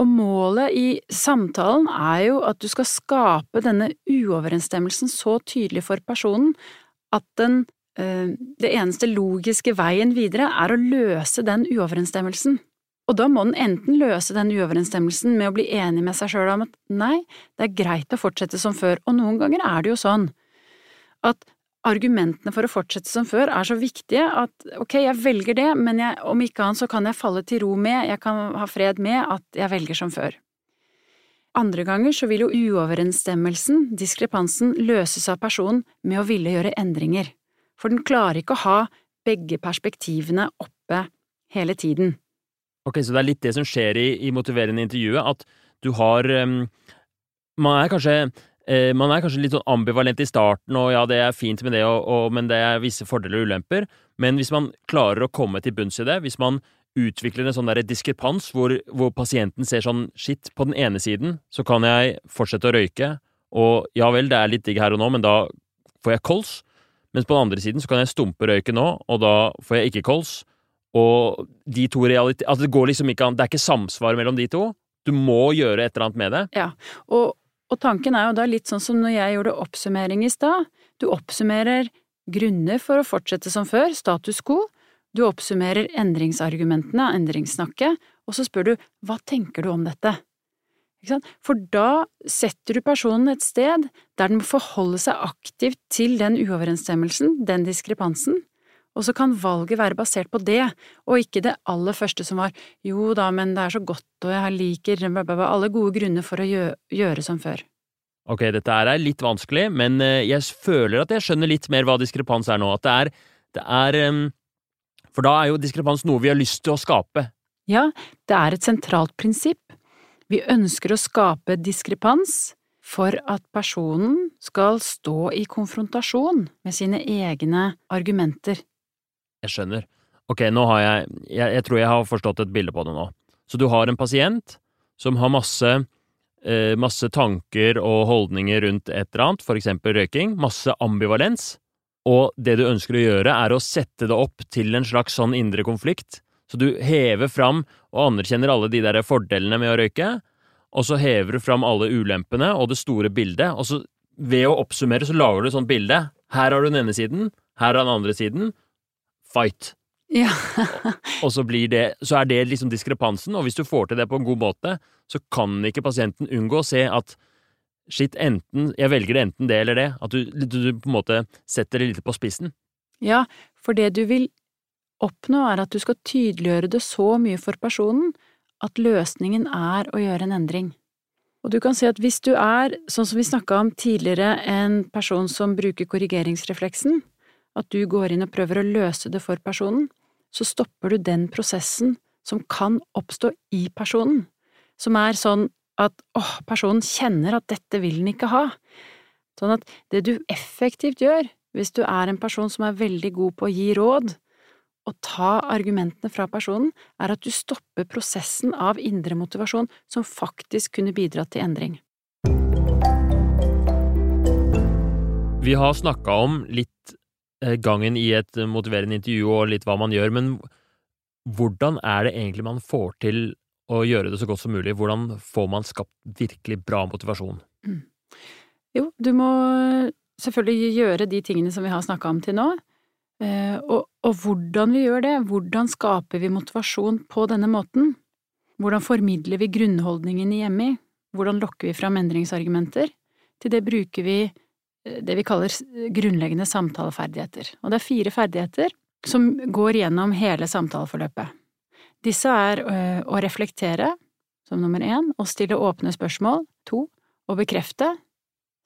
Og målet i samtalen er jo at du skal skape denne uoverensstemmelsen så tydelig for personen at den øh, det eneste logiske veien videre er å løse den uoverensstemmelsen. Og da må den enten løse den uoverensstemmelsen med å bli enig med seg sjøl om at nei, det er greit å fortsette som før, og noen ganger er det jo sånn at argumentene for å fortsette som før er så viktige at ok, jeg velger det, men jeg, om ikke annet så kan jeg falle til ro med, jeg kan ha fred med at jeg velger som før. Andre ganger så vil jo uoverensstemmelsen, diskrepansen, løses av personen med å ville gjøre endringer, for den klarer ikke å ha begge perspektivene oppe hele tiden. Ok, så det er litt det som skjer i, i motiverende intervjuet, at du har um, Man er kanskje man er kanskje litt sånn ambivalent i starten, og ja, det er fint med det, og, og, men det er visse fordeler og ulemper. Men hvis man klarer å komme til bunns i det, hvis man utvikler en sånn der diskrepans hvor, hvor, pasienten ser sånn shit, på den ene siden så kan jeg fortsette å røyke, og ja vel, det er litt digg her og nå, men da får jeg kols. Mens på den andre siden så kan jeg stumpe røyken nå, og da får jeg ikke kols. Og de to realiteter Altså, det går liksom ikke an Det er ikke samsvar mellom de to. Du må gjøre et eller annet med det. Ja, og og tanken er jo da litt sånn som når jeg gjorde oppsummering i stad. Du oppsummerer grunner for å fortsette som før, status quo. Du oppsummerer endringsargumentene, endringssnakket, og så spør du hva tenker du om dette? For da setter du personen et sted der den må forholde seg aktivt til den uoverensstemmelsen, den diskrepansen, og så kan valget være basert på det, og ikke det aller første som var jo da, men det er så godt og jeg liker alle gode grunner for å gjøre, gjøre som før. Ok, dette er litt vanskelig, men eh, jeg føler at jeg skjønner litt mer hva diskrepans er nå. At det er, det er um, For da er jo diskrepans noe vi har lyst til å skape. Ja, det er et sentralt prinsipp. Vi ønsker å skape diskrepans for at personen skal stå i konfrontasjon med sine egne argumenter. Jeg skjønner. Ok, nå har jeg, jeg Jeg tror jeg har forstått et bilde på det nå. Så du har en pasient som har masse, eh, masse tanker og holdninger rundt et eller annet, for eksempel røyking, masse ambivalens, og det du ønsker å gjøre, er å sette det opp til en slags sånn indre konflikt. Så du hever fram og anerkjenner alle de der fordelene med å røyke, og så hever du fram alle ulempene og det store bildet, og så ved å oppsummere så lager du et sånt bilde. Her har du den ene siden, her er den andre siden, fight. Ja. og så, det, så, er det liksom diskrepansen, og hvis du får til det på en god måte, så kan ikke pasienten unngå å se at shit, enten Jeg velger det enten det eller det. At du, du, du på en måte setter det litt på spissen. Ja, for det du vil oppnå, er at du skal tydeliggjøre det så mye for personen at løsningen er å gjøre en endring. Og du kan si at hvis du er, sånn som vi snakka om tidligere, en person som bruker korrigeringsrefleksen, at du går inn og prøver å løse det for personen, så stopper du den prosessen som kan oppstå i personen, som er sånn at åh, personen kjenner at dette vil den ikke ha. Sånn at det du effektivt gjør, hvis du er en person som er veldig god på å gi råd, og ta argumentene fra personen, er at du stopper prosessen av indre motivasjon som faktisk kunne bidratt til endring. Vi har snakka om litt gangen i et motiverende intervju og litt hva man gjør, men hvordan er det egentlig man får til å gjøre det så godt som mulig? Hvordan får man skapt virkelig bra motivasjon? Mm. Jo, du må selvfølgelig gjøre de tingene som vi har snakka om til nå. Eh, og, og, hvordan vi gjør det, hvordan skaper vi motivasjon på denne måten? Hvordan formidler vi grunnholdningen i hjemmet? Hvordan lokker vi fram endringsargumenter? Til det bruker vi det vi kaller grunnleggende samtaleferdigheter. Og det er fire ferdigheter som går gjennom hele samtaleforløpet. Disse er å reflektere, som nummer én, å stille åpne spørsmål, to, å bekrefte,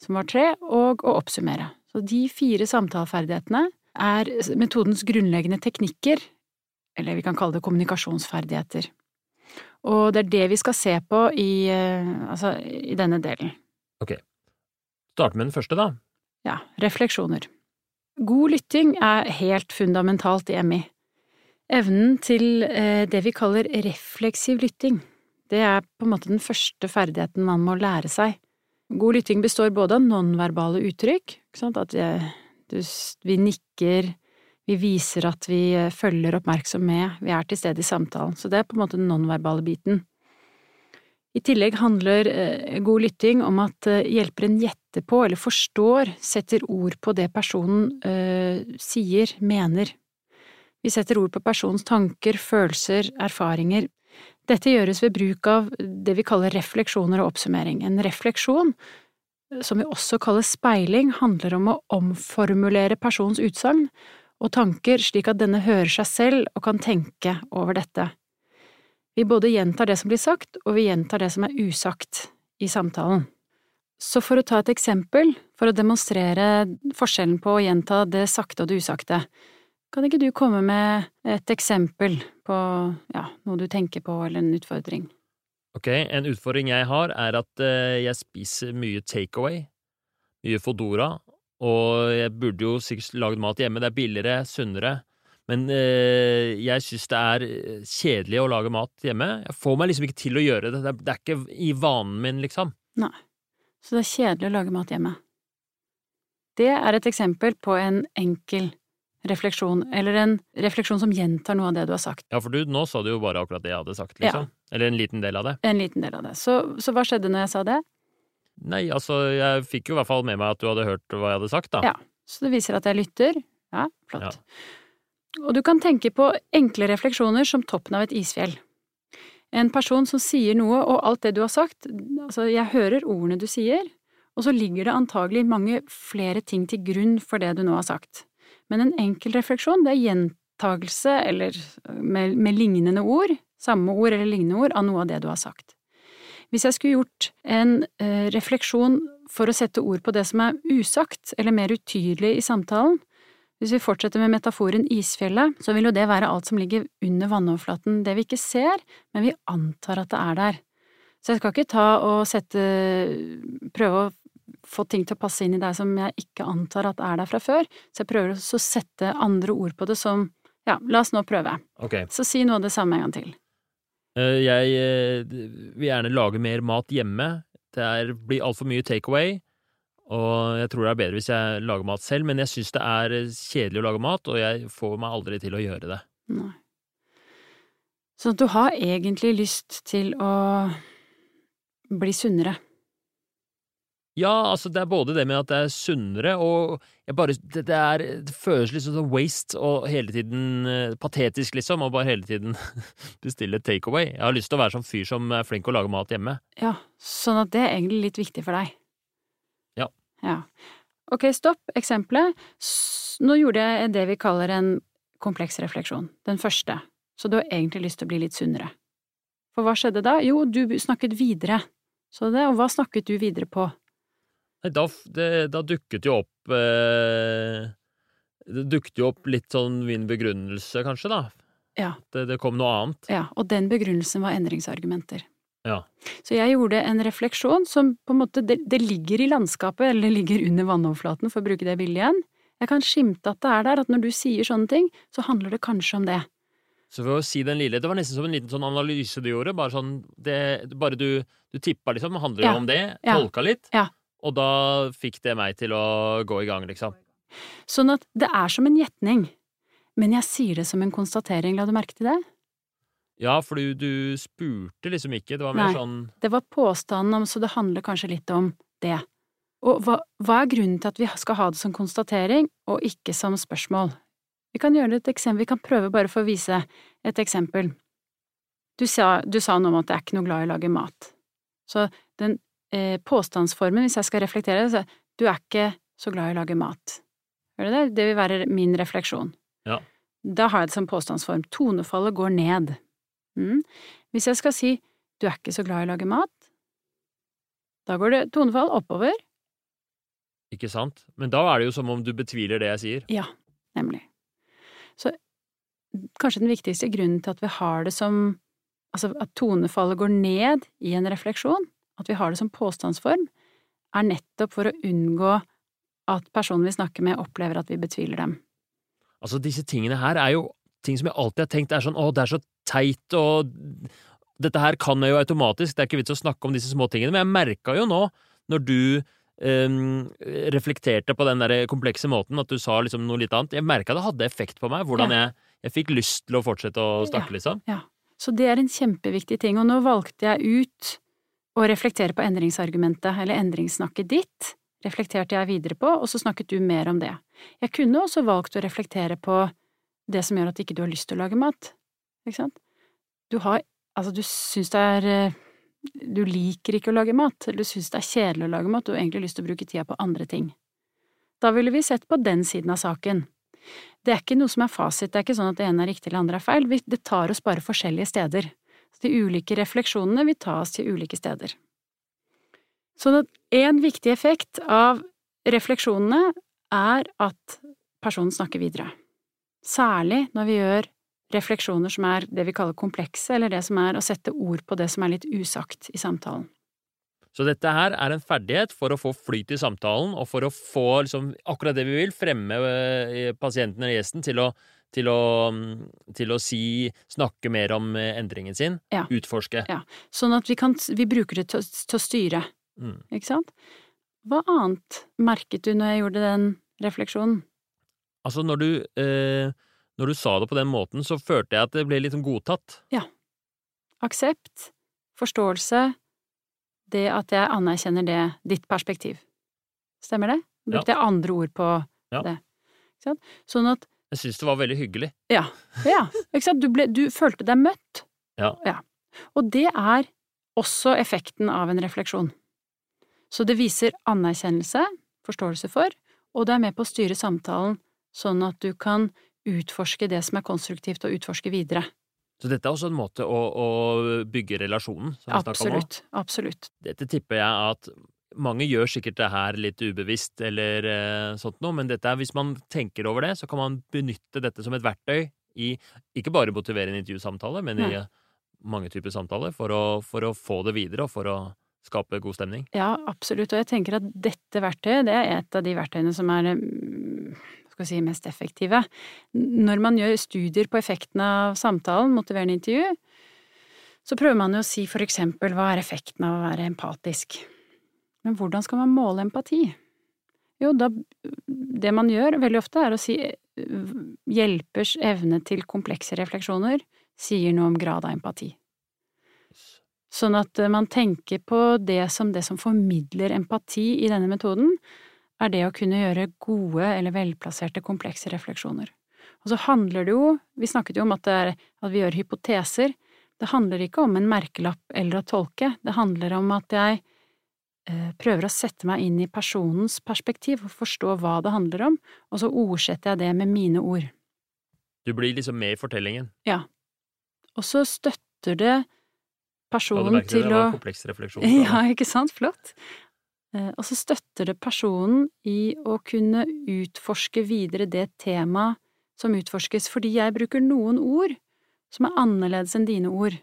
som var tre, og å oppsummere. Så de fire samtaleferdighetene er metodens grunnleggende teknikker eller vi kan kalle det kommunikasjonsferdigheter. Og det er det vi skal se på i, altså, i denne delen. Ok. Start med den første, da. Ja, refleksjoner. God lytting er helt fundamentalt i MI. Evnen til eh, det vi kaller refleksiv lytting, det er på en måte den første ferdigheten man må lære seg. God lytting består både av nonverbale uttrykk, at vi nikker, vi viser at vi eh, følger oppmerksom med, vi er til stede i samtalen, så det er på en måte den nonverbale biten. I tillegg handler eh, god lytting om at eh, hjelperen gjetter på eller forstår, setter ord på det personen øh, sier, mener. Vi setter ord på personens tanker, følelser, erfaringer. Dette gjøres ved bruk av det vi kaller refleksjoner og oppsummering. En refleksjon, som vi også kaller speiling, handler om å omformulere personens utsagn og tanker slik at denne hører seg selv og kan tenke over dette. Vi både gjentar det som blir sagt, og vi gjentar det som er usagt i samtalen. Så for å ta et eksempel, for å demonstrere forskjellen på å gjenta det sakte og det usagte, kan ikke du komme med et eksempel på ja, noe du tenker på eller en utfordring? Ok, en utfordring jeg har, er at uh, jeg spiser mye takeaway, mye Fodora, og jeg burde jo sikkert lagd mat hjemme, det er billigere, sunnere, men eh, jeg syns det er eh, kjedelig å lage mat hjemme. Jeg får meg liksom ikke til å gjøre det. Det er, det er ikke i vanen min, liksom. Nei. Så det er kjedelig å lage mat hjemme. Det er et eksempel på en enkel refleksjon, eller en refleksjon som gjentar noe av det du har sagt. Ja, for du, nå sa du jo bare akkurat det jeg hadde sagt, liksom. Ja. Eller en liten del av det. En liten del av det. Så, så hva skjedde når jeg sa det? Nei, altså, jeg fikk jo i hvert fall med meg at du hadde hørt hva jeg hadde sagt, da. Ja, så det viser at jeg lytter. Ja, flott. Ja. Og du kan tenke på enkle refleksjoner som toppen av et isfjell. En person som sier noe, og alt det du har sagt, altså jeg hører ordene du sier, og så ligger det antagelig mange flere ting til grunn for det du nå har sagt. Men en enkel refleksjon, det er gjentagelse eller med, med lignende ord, samme ord eller lignende ord, av noe av det du har sagt. Hvis jeg skulle gjort en eh, refleksjon for å sette ord på det som er usagt eller mer utydelig i samtalen, hvis vi fortsetter med metaforen isfjellet, så vil jo det være alt som ligger under vannoverflaten, det vi ikke ser, men vi antar at det er der. Så jeg skal ikke ta og sette… prøve å få ting til å passe inn i deg som jeg ikke antar at er der fra før, så jeg prøver å sette andre ord på det som… ja, la oss nå prøve. Okay. Så si noe av det samme en gang til. Eh, jeg eh, vil gjerne lage mer mat hjemme. Det blir altfor mye takeaway. Og jeg tror det er bedre hvis jeg lager mat selv, men jeg syns det er kjedelig å lage mat, og jeg får meg aldri til å gjøre det. Nei. Så du har egentlig lyst til å bli sunnere? Ja, altså det er både det med at det er sunnere, og bare, det, det, er, det føles litt som waste og hele tiden uh, patetisk, liksom, og bare hele tiden bestille takeaway. Jeg har lyst til å være sånn fyr som er flink til å lage mat hjemme. Ja, sånn at det er egentlig litt viktig for deg. Ja. Ok, stopp. Eksempelet. Nå gjorde jeg det vi kaller en kompleks refleksjon. Den første. Så du har egentlig lyst til å bli litt sunnere. For hva skjedde da? Jo, du snakket videre. Så det, og hva snakket du videre på? Nei, da, det, da dukket jo opp eh, Det dukket jo opp litt sånn min begrunnelse, kanskje, da. Ja. Det, det kom noe annet. Ja, og den begrunnelsen var endringsargumenter. Ja. Så jeg gjorde en refleksjon som på en måte det, det, ligger i landskapet, eller det ligger under vannoverflaten, for å bruke det bildet igjen. Jeg kan skimte at det er der, at når du sier sånne ting, så handler det kanskje om det. Så for å si den lille, Det var nesten som en liten sånn analyse du gjorde. Bare sånn, det, bare du, du tippa, liksom. Handler det ja. om det? Tolka litt? Ja. Og da fikk det meg til å gå i gang, liksom. Sånn at det er som en gjetning. Men jeg sier det som en konstatering, la du merke til det? Ja, for du, du, spurte liksom ikke, det var mer Nei, sånn Det var påstanden om, så det handler kanskje litt om det. Og hva, hva, er grunnen til at vi skal ha det som konstatering, og ikke som spørsmål? Vi kan gjøre et eksempel, vi kan prøve bare for å vise et eksempel. Du sa, du sa noe om at jeg er ikke noe glad i å lage mat. Så den eh, påstandsformen, hvis jeg skal reflektere, så du er ikke så glad i å lage mat. Hører du det? Det vil være min refleksjon. Ja. Da har jeg det som påstandsform. Tonefallet går ned. Mm. Hvis jeg skal si du er ikke så glad i å lage mat, da går det tonefall oppover. Ikke sant? Men da er det jo som om du betviler det jeg sier. Ja, nemlig. Så kanskje den viktigste grunnen til at vi har det som Altså at tonefallet går ned i en refleksjon, at vi har det som påstandsform, er nettopp for å unngå at personen vi snakker med, opplever at vi betviler dem. Altså, disse tingene her er jo ting som jeg alltid har tenkt er sånn å, det er så teit, og dette her kan jeg jo automatisk, det er ikke vits å snakke om disse små tingene, men jeg merka jo nå, når du um, reflekterte på den der komplekse måten, at du sa liksom noe litt annet, jeg merka det hadde effekt på meg, hvordan Ja. jeg, jeg fikk lyst til å fortsette å snakke, liksom. Ja. Så det er en kjempeviktig ting, og nå valgte jeg ut å reflektere på endringsargumentet, eller endringssnakket ditt, reflekterte jeg videre på, og så snakket du mer om det. Jeg kunne også valgt å reflektere på det som gjør at ikke du har lyst til å lage mat, ikke sant? Du har, altså du syns det er eh, Du liker ikke å lage mat, du syns det er kjedelig å lage mat, du har egentlig lyst til å bruke tida på andre ting. Da ville vi sett på den siden av saken. Det er ikke noe som er fasit, det er ikke sånn at det ene er riktig eller andre er feil, det tar oss bare forskjellige steder. Så de ulike refleksjonene vil ta oss til ulike steder. Sånn at en viktig effekt av refleksjonene er at personen snakker videre. Særlig når vi gjør refleksjoner som er det vi kaller komplekse, eller det som er å sette ord på det som er litt usagt i samtalen. Så dette her er en ferdighet for å få flyt i samtalen, og for å få liksom, akkurat det vi vil, fremme eh, pasienten eller gjesten til å, til å, mm, til å si, snakke mer om eh, endringen sin, Ja. utforske. Ja. Sånn at vi, kan, vi bruker det til, til å styre, Mm. ikke sant? Hva annet merket du når jeg gjorde den refleksjonen? Altså, når du, eh, når du sa det på den måten, så følte jeg at det ble litt godtatt. Ja. Aksept, forståelse, det at jeg anerkjenner det, ditt perspektiv. Stemmer det? Brukte jeg andre ord på Ja. det. Ikke sant? Sånn at, Jeg syns det var veldig hyggelig. ja, ja, ikke sant? Du, ble, du følte deg møtt. Ja. Og det er også effekten av en refleksjon. Så det viser anerkjennelse, forståelse for, og det er med på å styre samtalen sånn at du kan utforske det som er konstruktivt, og utforske videre. Så dette er også en måte å, å bygge relasjonen. Absolutt. Absolutt. Dette tipper jeg at mange gjør sikkert det her litt ubevisst eller eh, sånt noe, men dette er, hvis man tenker over det, så kan man benytte dette som et verktøy i ikke bare motivere en intervjusamtale, men i Nei. i mange typer samtaler, for å, for å få det videre og for å skape god stemning. Ja, absolutt. Og jeg tenker at dette verktøyet, det er et av de verktøyene som er mm, skal si, mest effektive. Når man gjør studier på effekten av samtalen, motiverende intervju, så prøver man jo å si for eksempel hva er effekten av å være empatisk. Men hvordan skal man måle empati? Jo, da Det man gjør veldig ofte, er å si hjelpers evne til komplekse refleksjoner sier noe om grad av empati. Sånn at eh, man tenker på det som det som formidler empati i denne metoden, er det å kunne gjøre gode eller velplasserte komplekse refleksjoner. Og så handler det jo, vi snakket jo om at, det er, at vi gjør hypoteser, det handler ikke om en merkelapp eller å tolke, det handler om at jeg eh, prøver å sette meg inn i personens perspektiv og forstå hva det handler om, og så ordsetter jeg det med mine ord. Du blir liksom med i fortellingen. Ja. Og så støtter det personen til å. Ja, ikke sant? Flott. Eh, Og så støtter det personen i å kunne utforske videre det temaet som utforskes, fordi jeg bruker noen ord som er annerledes enn dine ord,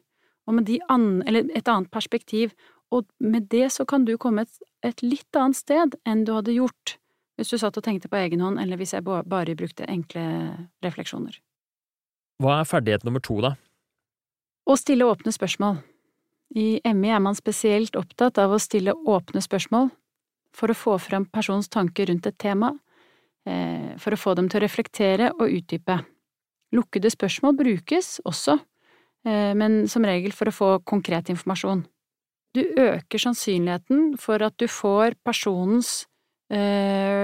og med de an eller et annet perspektiv, og med det så kan du komme et, et litt annet sted enn du hadde gjort hvis du satt og tenkte på egen hånd, eller hvis jeg bare brukte enkle refleksjoner. Hva er ferdighet nummer to, da? Å stille åpne spørsmål. I ME er man spesielt opptatt av å stille åpne spørsmål for å få frem persons tanker rundt et tema, eh, for å få dem til å reflektere og utdype. Lukkede spørsmål brukes også, eh, men som regel for å få konkret informasjon. Du øker sannsynligheten for at du får personens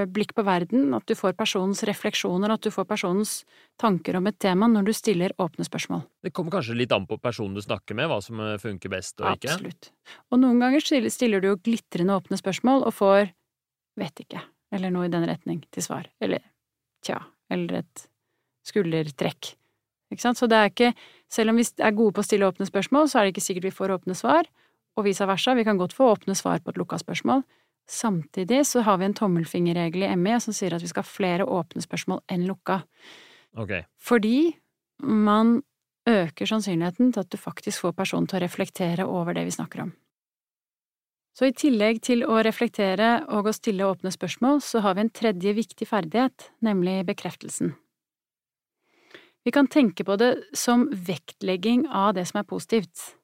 blikk på verden, at du får personens refleksjoner, at du får personens tanker om et tema når du stiller åpne spørsmål. Det kommer kanskje litt an på personen du snakker med, hva som eh, funker best og ikke. Absolutt. Og noen ganger stiller du jo glitrende åpne spørsmål og får vet ikke, eller noe i den retning til svar, eller tja, eller et skuldertrekk. Ikke sant? Så det er ikke, selv om vi er gode på å stille åpne spørsmål, så er det ikke sikkert vi får åpne svar, og vice versa, vi kan godt få åpne svar på et lukka spørsmål. Samtidig så har vi en tommelfingerregel i ME som sier at vi skal ha flere åpne spørsmål enn lukka. Okay. Fordi man øker sannsynligheten til at du faktisk får personen til å reflektere over det vi snakker om. Så i tillegg til å reflektere og å stille åpne spørsmål, så har vi en tredje viktig ferdighet, nemlig bekreftelsen. Vi kan tenke på det som vektlegging av det som er positivt.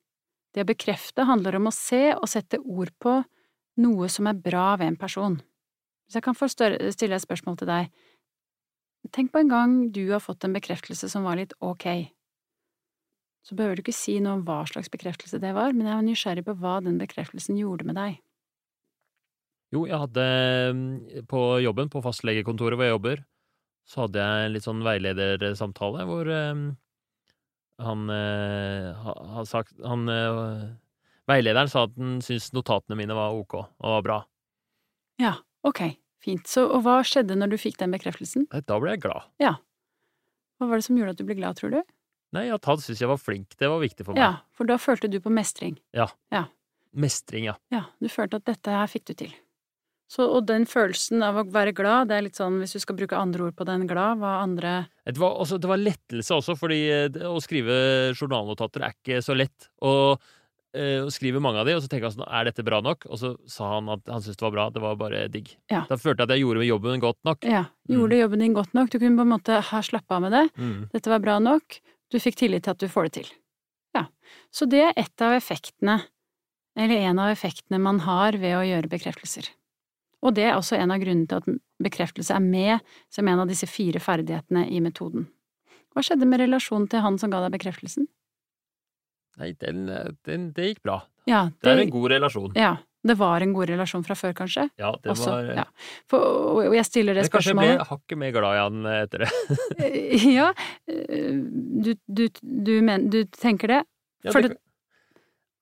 Det å bekrefte handler om å se og sette ord på noe som er bra ved en person. Hvis jeg kan få stille et spørsmål til deg, tenk på en gang du har fått en bekreftelse som var litt ok. Så behøver du ikke si noe om hva slags bekreftelse det var, men jeg var nysgjerrig på hva den bekreftelsen gjorde med deg. Jo, jeg hadde mm, på jobben, på fastlegekontoret hvor jeg jobber, så hadde jeg en litt sånn veiledersamtale hvor um, han uh, har sagt Han uh, Veilederen sa at den syntes notatene mine var ok og var bra. Ja, ok, fint. Så, og hva skjedde når du fikk den bekreftelsen? Da ble jeg glad. Ja. Hva var det som gjorde at du ble glad, tror du? Nei, at han syntes jeg var flink, det var viktig for meg. Ja, for da følte du på mestring. Ja. ja. Mestring, ja. Ja, du følte at dette her fikk du til. Så, og den følelsen av å være glad, det er litt sånn, hvis du skal bruke andre ord på den glad, hva andre Det var, også, det var lettelse også, fordi det, å skrive journalnotater er ikke så lett. Og og skriver mange av de, og så tenker han sånn Er dette bra nok? Og så sa han at han syntes det var bra. Det var bare digg. Ja. Da følte jeg at jeg gjorde jobben godt nok. Ja. Gjorde mm. jobben din godt nok. Du kunne på en måte ha slappa av med det. Mm. Dette var bra nok. Du fikk tillit til at du får det til. Ja. Så det er et av effektene, eller en av effektene man har ved å gjøre bekreftelser. Og det er også en av grunnene til at bekreftelse er med som en av disse fire ferdighetene i metoden. Hva skjedde med relasjonen til han som ga deg bekreftelsen? Nei, den, den, det gikk bra. Ja, det, det, er en god relasjon. Ja. Det var en god relasjon fra før, kanskje? Ja, det også, var ja. For, og jeg stiller det Men spørsmålet Kanskje jeg ble hakket mer glad i han etter det. Eh, ja, eh, du, du, du, men, du tenker det? Ja, det,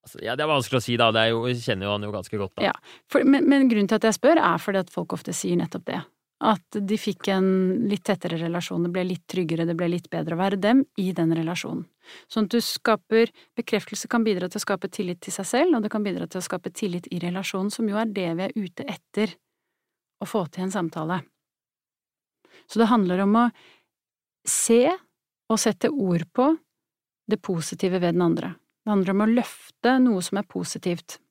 Altså, ja, det er vanskelig å si, da. Jo, jeg kjenner jo han jo ganske godt, da. Ja, for, men, men, grunnen til at jeg spør, er fordi at folk ofte sier nettopp det. At de fikk en litt tettere relasjon, det ble litt tryggere, det ble litt bedre å være dem i den relasjonen. Sånn at du skaper Bekreftelse kan bidra til å skape tillit til seg selv, og det kan bidra til å skape tillit i relasjonen, som jo er det vi er ute etter å få til en samtale. Så det handler om å se og sette ord på det positive ved den andre. Det handler om å løfte noe som er positivt.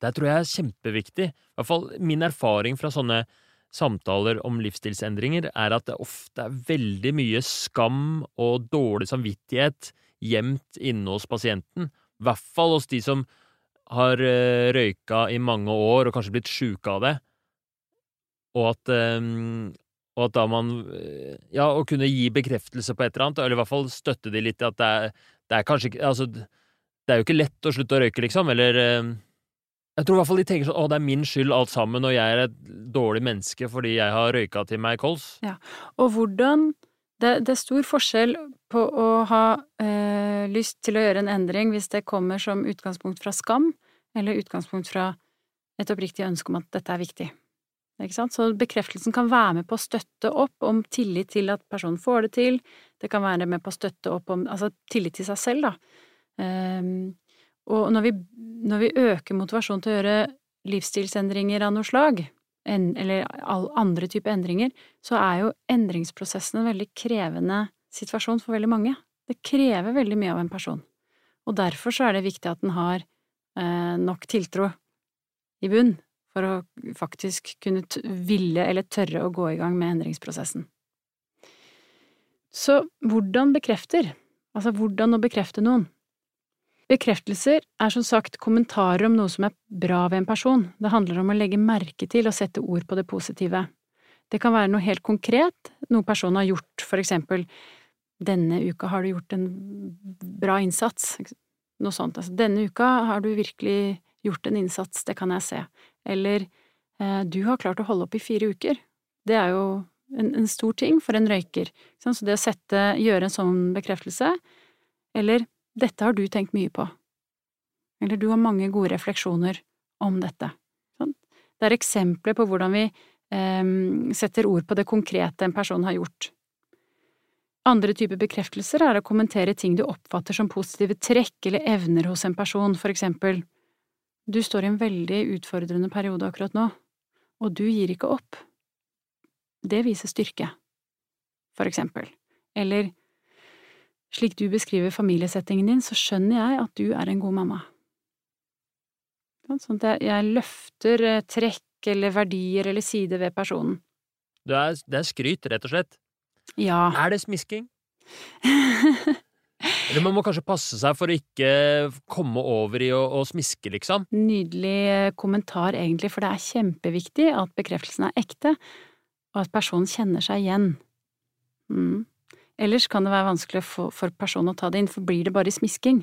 Det tror jeg er kjempeviktig. I hvert fall min erfaring fra sånne samtaler om livsstilsendringer er at det ofte er veldig mye skam og dårlig samvittighet gjemt inne hos pasienten. I hvert fall hos de som har eh, røyka i mange år og kanskje blitt sjuke av det. Og at, um, og at da man eh, Ja, å kunne gi bekreftelse på et eller annet, eller i hvert fall støtte de litt i at det er, det er kanskje ikke Altså, det er jo ikke lett å slutte å røyke, liksom, eller eh, Jeg tror i hvert fall de tenker sånn 'Å, det er min skyld alt sammen, og jeg er et dårlig menneske fordi jeg har røyka til meg kols'. Ja, og hvordan det, det, er stor forskjell på å ha øh, lyst til å gjøre en endring hvis det kommer som utgangspunkt fra skam, eller utgangspunkt fra et oppriktig ønske om at dette er viktig. Ikke sant? Så bekreftelsen kan være med på å støtte opp om tillit til at personen får det til, det kan være med på å støtte opp om altså tillit til seg selv, da. Um, og når vi, når vi, øker motivasjonen til å gjøre livsstilsendringer av noe slag, en, eller andre typer endringer, så er jo endringsprosessen en veldig krevende situasjon for veldig mange. Det krever veldig mye av en person. Og derfor så er det viktig at den har eh, nok tiltro i bunn for å faktisk kunne ville eller tørre å gå i gang med endringsprosessen. Så hvordan bekrefter? Altså hvordan å bekrefte noen? Bekreftelser er som sagt kommentarer om noe som er bra ved en person, det handler om å legge merke til og sette ord på det positive. Det kan være noe helt konkret, noe personen har gjort, for eksempel denne uka har du gjort en bra innsats, noe sånt, altså denne uka har du virkelig gjort en innsats, det kan jeg se, eller eh, du har klart å holde opp i fire uker, det er jo en, en stor ting for en røyker, så det å sette, gjøre en sånn bekreftelse, eller dette har du tenkt mye på. Eller du har mange gode refleksjoner om dette. Sånn. Det er eksempler på hvordan vi eh, setter ord på det konkrete en person har gjort. Andre typer bekreftelser er å kommentere ting du oppfatter som positive trekk eller evner hos en person, for eksempel du står i en veldig utfordrende periode akkurat nå, og du gir ikke opp. Det viser styrke, for eksempel. Eller Slik du beskriver familiesettingen din, så skjønner jeg at du er en god mamma. Sånn at jeg, løfter eh, trekk eller verdier eller sider ved personen. Det er, det er skryt, rett og slett. Ja. Er det smisking? Eller man må kanskje passe seg for å ikke komme over i å, å smiske, liksom? Nydelig eh, kommentar, egentlig, for det er kjempeviktig at bekreftelsen er ekte, og at personen kjenner seg igjen. Mm. Ellers kan det være vanskelig for, for personen å ta det inn, for blir det bare smisking?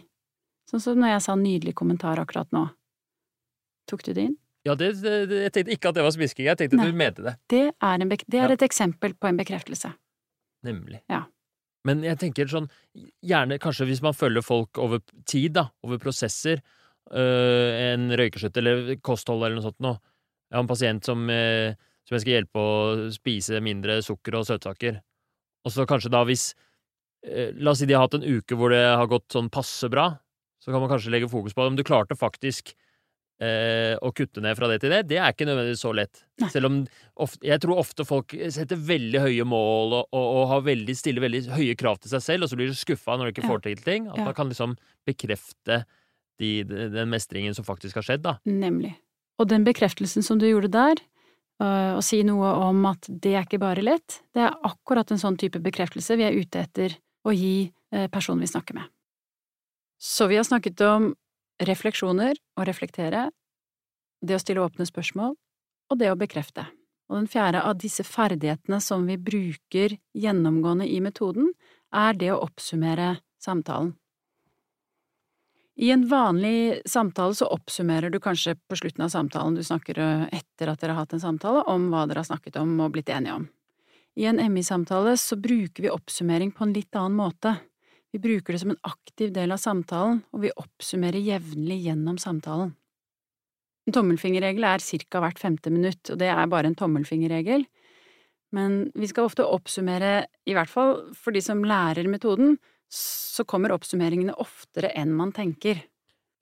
Sånn som når jeg sa nydelig kommentar akkurat nå. Tok du det inn? Ja, det, det, jeg tenkte ikke at det var smisking, jeg tenkte Nei. du mente det. Det er, en det er Ja. et eksempel på en bekreftelse. Nemlig. Ja. Men jeg tenker sånn, gjerne kanskje hvis man følger folk over tid, da, over prosesser, øh, en røykeslutt eller kosthold eller noe sånt noe. Jeg har en pasient som, øh, som jeg skal hjelpe å spise mindre sukker og søtsaker. Og så kanskje da hvis eh, La oss si de har hatt en uke hvor det har gått sånn passe bra, så kan man kanskje legge fokus på om du klarte faktisk eh, å kutte ned fra det til det. Det er ikke nødvendigvis så lett. Nei. Selv om ofte, jeg tror ofte folk setter veldig høye mål og, og, og har veldig, stiller veldig høye krav til seg selv, og så blir de skuffa når de ikke får til ting. At man kan liksom bekrefte de, den mestringen som faktisk har skjedd, da. Nemlig. Og den bekreftelsen som du gjorde der, å si noe om at det er ikke bare lett, det er akkurat en sånn type bekreftelse vi er ute etter å gi eh, personen vi snakker med. Så vi har snakket om refleksjoner, å reflektere, det å stille åpne spørsmål, og det å bekrefte. Og den fjerde av disse ferdighetene som vi bruker gjennomgående i metoden, er det å oppsummere samtalen. I en vanlig samtale så oppsummerer du kanskje på slutten av samtalen, du snakker øh, etter at dere har hatt en samtale, om hva dere har snakket om og blitt enige om. I en MI-samtale så bruker vi oppsummering på en litt annen måte. Vi bruker det som en aktiv del av samtalen, og vi oppsummerer jevnlig gjennom samtalen. En tommelfingerregel er ca. hvert femte minutt, og det er bare en tommelfingerregel. Men vi skal ofte oppsummere, i hvert fall for de som lærer metoden, så kommer oppsummeringene oftere enn man tenker.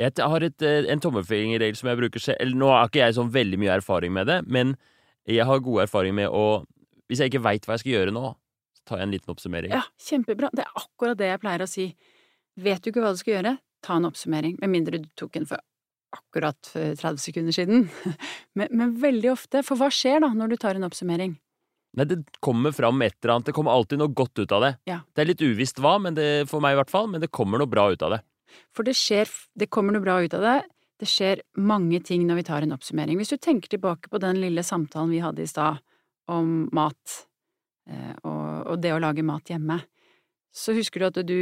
Jeg har et, eh, en tommelfingerregel som jeg bruker selv. Eller nå har ikke jeg sånn veldig mye erfaring med det, men jeg har god erfaring med å Hvis jeg ikke veit hva jeg skal gjøre nå, så tar jeg en liten oppsummering. Ja, kjempebra. Det er akkurat det jeg pleier å si. Vet du ikke hva du skal gjøre, ta en oppsummering. Med mindre du tok en for akkurat 30 sekunder siden. Men, men veldig ofte, for hva skjer da når du tar en oppsummering? Nei, det kommer fram et eller annet. Det kommer alltid noe godt ut av det. Ja. Det er litt uvisst hva, men det, for meg i hvert fall, men det kommer noe bra ut av det. For det skjer, det kommer noe bra ut av det. Det skjer mange ting når vi tar en oppsummering. Hvis du tenker tilbake på den lille samtalen vi hadde i stad om mat, eh, og, og det å lage mat hjemme, så husker du at du,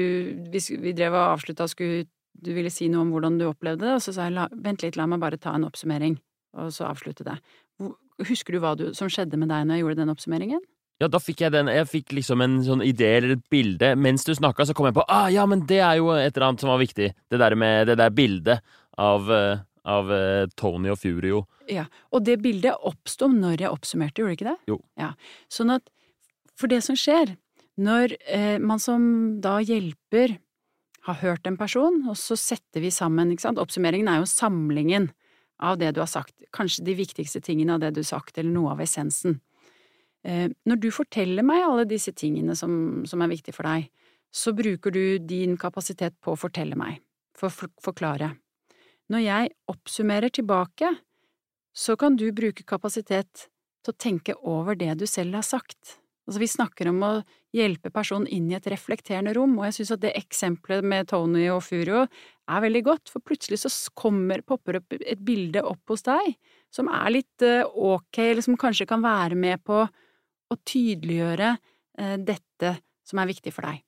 hvis vi drev og avslutta og skulle, du ville si noe om hvordan du opplevde det, og så sa jeg vent litt, la meg bare ta en oppsummering, og så avslutte det. Husker du hva du, som skjedde med deg når jeg gjorde den oppsummeringen? Ja, da fikk jeg den Jeg fikk liksom en sånn idé eller et bilde. Mens du snakka, så kom jeg på ah, ja, men det er jo et eller annet som var viktig. Det der med det der bildet av, eh, av eh, Tony og Furio. Ja, og det bildet oppsto når jeg oppsummerte, gjorde det ikke det? Jo. Ja, sånn at, for det som skjer, når eh, man som da hjelper har hørt en person, og så setter vi sammen, ikke sant, oppsummeringen er jo samlingen av det du har sagt, kanskje de viktigste tingene av det du har sagt, eller noe av essensen. Eh, når du forteller meg alle disse tingene som, som er viktige for deg, så bruker du din kapasitet på å fortelle meg, for å for forklare. Når jeg oppsummerer tilbake, så kan du bruke kapasitet til å tenke over det du selv har sagt. Altså, vi snakker om å hjelpe personen inn i et reflekterende rom, og jeg synes at det eksempelet med Tony og Furio er veldig godt, for plutselig så kommer, popper opp et bilde opp hos deg som er litt eh, ok, eller som kanskje kan være med på å tydeliggjøre eh, dette som er viktig for deg.